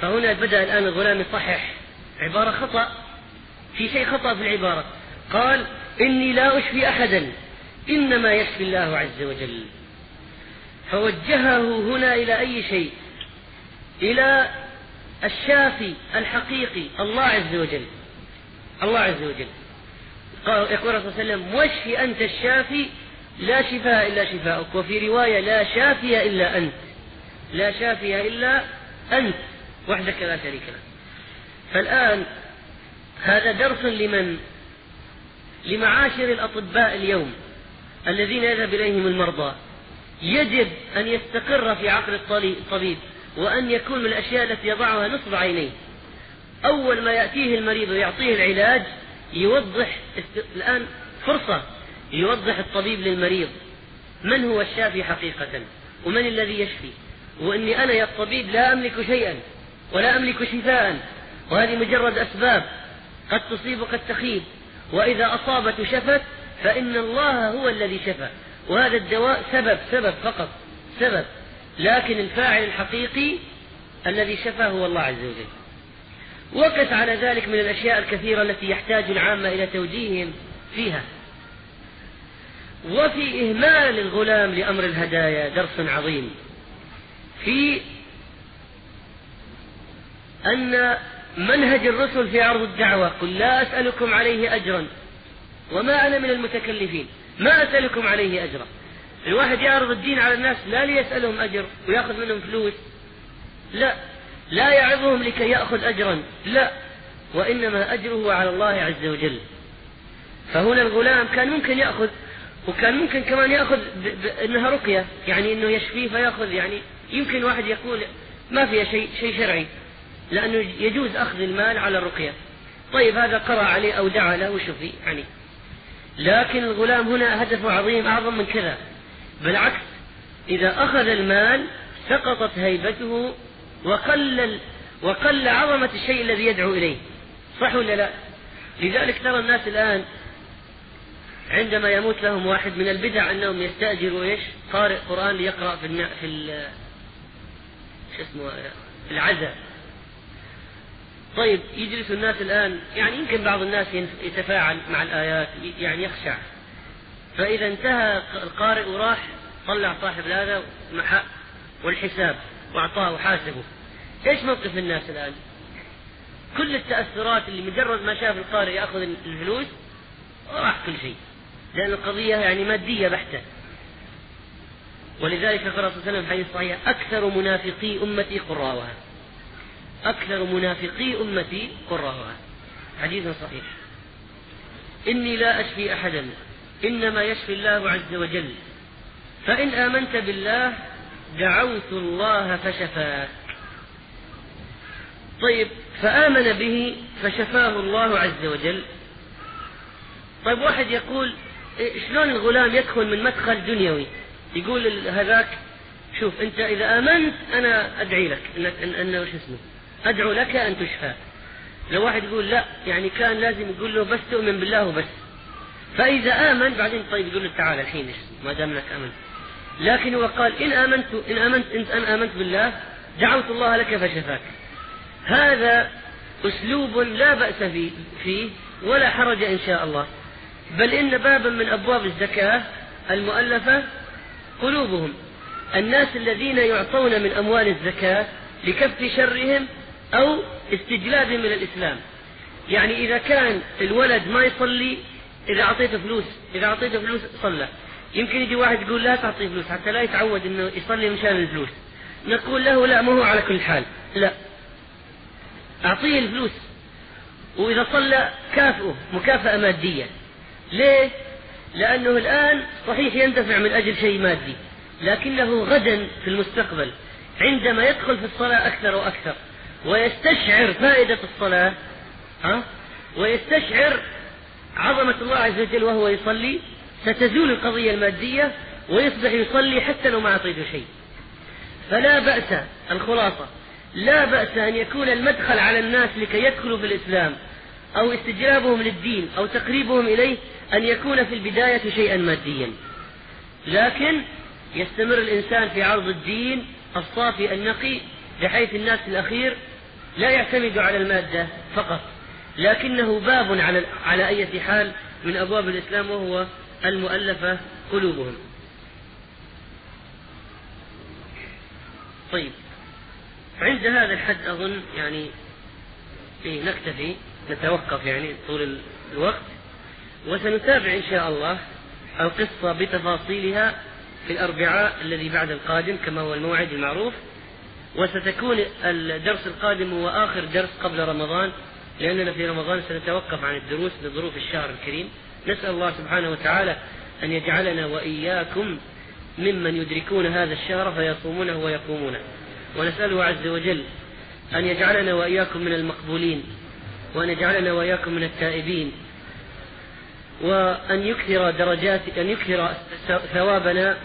فهنا بدأ الآن الغلام يصحح. عبارة خطأ. في شيء خطأ في العبارة. قال إني لا أشفي أحدا إنما يشفي الله عز وجل. فوجهه هنا إلى أي شيء؟ إلى الشافي الحقيقي الله عز وجل. الله عز وجل. قال يقول الرسول صلى الله عليه وسلم واشفي أنت الشافي لا شفاء إلا شفاءك وفي رواية لا شافي إلا أنت لا شافي إلا أنت وحدك لا شريك لك. فالآن هذا درس لمن؟ لمعاشر الأطباء اليوم الذين يذهب إليهم المرضى. يجب أن يستقر في عقل الطبيب وأن يكون من الأشياء التي يضعها نصب عينيه. أول ما يأتيه المريض ويعطيه العلاج يوضح الآن فرصة يوضح الطبيب للمريض من هو الشافي حقيقة ومن الذي يشفي وإني أنا يا الطبيب لا أملك شيئا ولا أملك شفاء وهذه مجرد أسباب قد تصيب قد تخيب وإذا أصابت شفت فإن الله هو الذي شفى وهذا الدواء سبب سبب فقط سبب لكن الفاعل الحقيقي الذي شفى هو الله عز وجل وقت على ذلك من الأشياء الكثيرة التي يحتاج العامة إلى توجيههم فيها. وفي إهمال الغلام لأمر الهدايا درس عظيم في أن منهج الرسل في عرض الدعوة قل لا أسألكم عليه أجرا وما أنا من المتكلفين ما أسألكم عليه أجرا. الواحد يعرض الدين على الناس لا ليسألهم أجر ويأخذ منهم فلوس لا. لا يعظهم لكي يأخذ أجرا. لا. وإنما أجره على الله عز وجل. فهنا الغلام كان ممكن يأخذ وكان ممكن كمان يأخذ إنها رقية. يعني إنه يشفيه فيأخذ. يعني يمكن واحد يقول ما فيها شيء شيء شرعي. لأنه يجوز أخذ المال على الرقية. طيب هذا قرأ عليه أو دعا له وشفي يعني. لكن الغلام هنا هدفه عظيم أعظم من كذا. بالعكس إذا أخذ المال سقطت هيبته وقل وقل عظمة الشيء الذي يدعو إليه صح ولا لا؟ لذلك ترى الناس الآن عندما يموت لهم واحد من البدع أنهم يستأجروا إيش؟ قارئ قرآن ليقرأ في. في. شو اسمه العزاء طيب يجلس الناس الآن يعني يمكن بعض الناس يتفاعل مع الآيات يعني يخشع فإذا انتهى القارئ وراح طلع صاحب هذا والحساب وأعطاه وحاسبه إيش موقف الناس الآن؟ كل التأثرات اللي مجرد ما شاف القارئ يأخذ الفلوس راح كل شيء. لأن القضية يعني مادية بحتة. ولذلك قال صلى الله عليه وسلم حديث صحيح أكثر منافقي أمتي قراءها أكثر منافقي أمتي قراءها حديث صحيح. إني لا أشفي أحدا إنما يشفي الله عز وجل. فإن آمنت بالله دعوت الله فشفاك طيب فآمن به فشفاه الله عز وجل. طيب واحد يقول إيه، شلون الغلام يدخل من مدخل دنيوي؟ يقول هذاك شوف أنت إذا آمنت أنا أدعي لك انك انه شو اسمه؟ أدعو لك أن تشفى. لو واحد يقول لا يعني كان لازم يقول له بس تؤمن بالله وبس. فإذا آمن بعدين طيب يقول له تعال الحين ما دام إنك آمنت. لكن هو قال إن آمنت إن آمنت انت ان آمنت بالله دعوت الله لك فشفاك. هذا أسلوب لا بأس فيه ولا حرج إن شاء الله. بل إن بابا من أبواب الزكاة المؤلفة قلوبهم. الناس الذين يعطون من أموال الزكاة لكف شرهم أو استجلابهم من الإسلام. يعني إذا كان الولد ما يصلي إذا أعطيته فلوس إذا أعطيته فلوس صلى. يمكن يجي واحد يقول لا تعطيه فلوس حتى لا يتعود إنه يصلي مشان الفلوس. نقول له لا ما هو على كل حال لا. أعطيه الفلوس. وإذا صلى كافئه مكافأة مادية. ليه؟ لأنه الآن صحيح يندفع من أجل شيء مادي لكنه غدا في المستقبل عندما يدخل في الصلاة أكثر وأكثر ويستشعر فائدة الصلاة ها؟ ويستشعر عظمة الله عز وجل وهو يصلي ستزول القضية المادية ويصبح يصلي حتى لو ما أعطيته شيء. فلا بأس الخلاصة. لا بأس أن يكون المدخل على الناس لكي يدخلوا في الإسلام أو استجلابهم للدين أو تقريبهم إليه أن يكون في البداية شيئا ماديا. لكن يستمر الإنسان في عرض الدين الصافي النقي بحيث الناس الأخير لا يعتمد على المادة فقط. لكنه باب على على أي حال من أبواب الإسلام وهو المؤلفة قلوبهم. طيب عند هذا الحد أظن يعني إيه نكتفي نتوقف يعني طول الوقت وسنتابع إن شاء الله القصة بتفاصيلها في الأربعاء الذي بعد القادم كما هو الموعد المعروف. وستكون الدرس القادم هو آخر درس قبل رمضان لأننا في رمضان سنتوقف عن الدروس لظروف الشهر الكريم. نسأل الله سبحانه وتعالى أن يجعلنا وإياكم ممن يدركون هذا الشهر فيصومونه ويقومونه. ونسأله عز وجل أن يجعلنا وإياكم من المقبولين وأن يجعلنا وإياكم من التائبين وأن يكثر درجات أن يكثر ثوابنا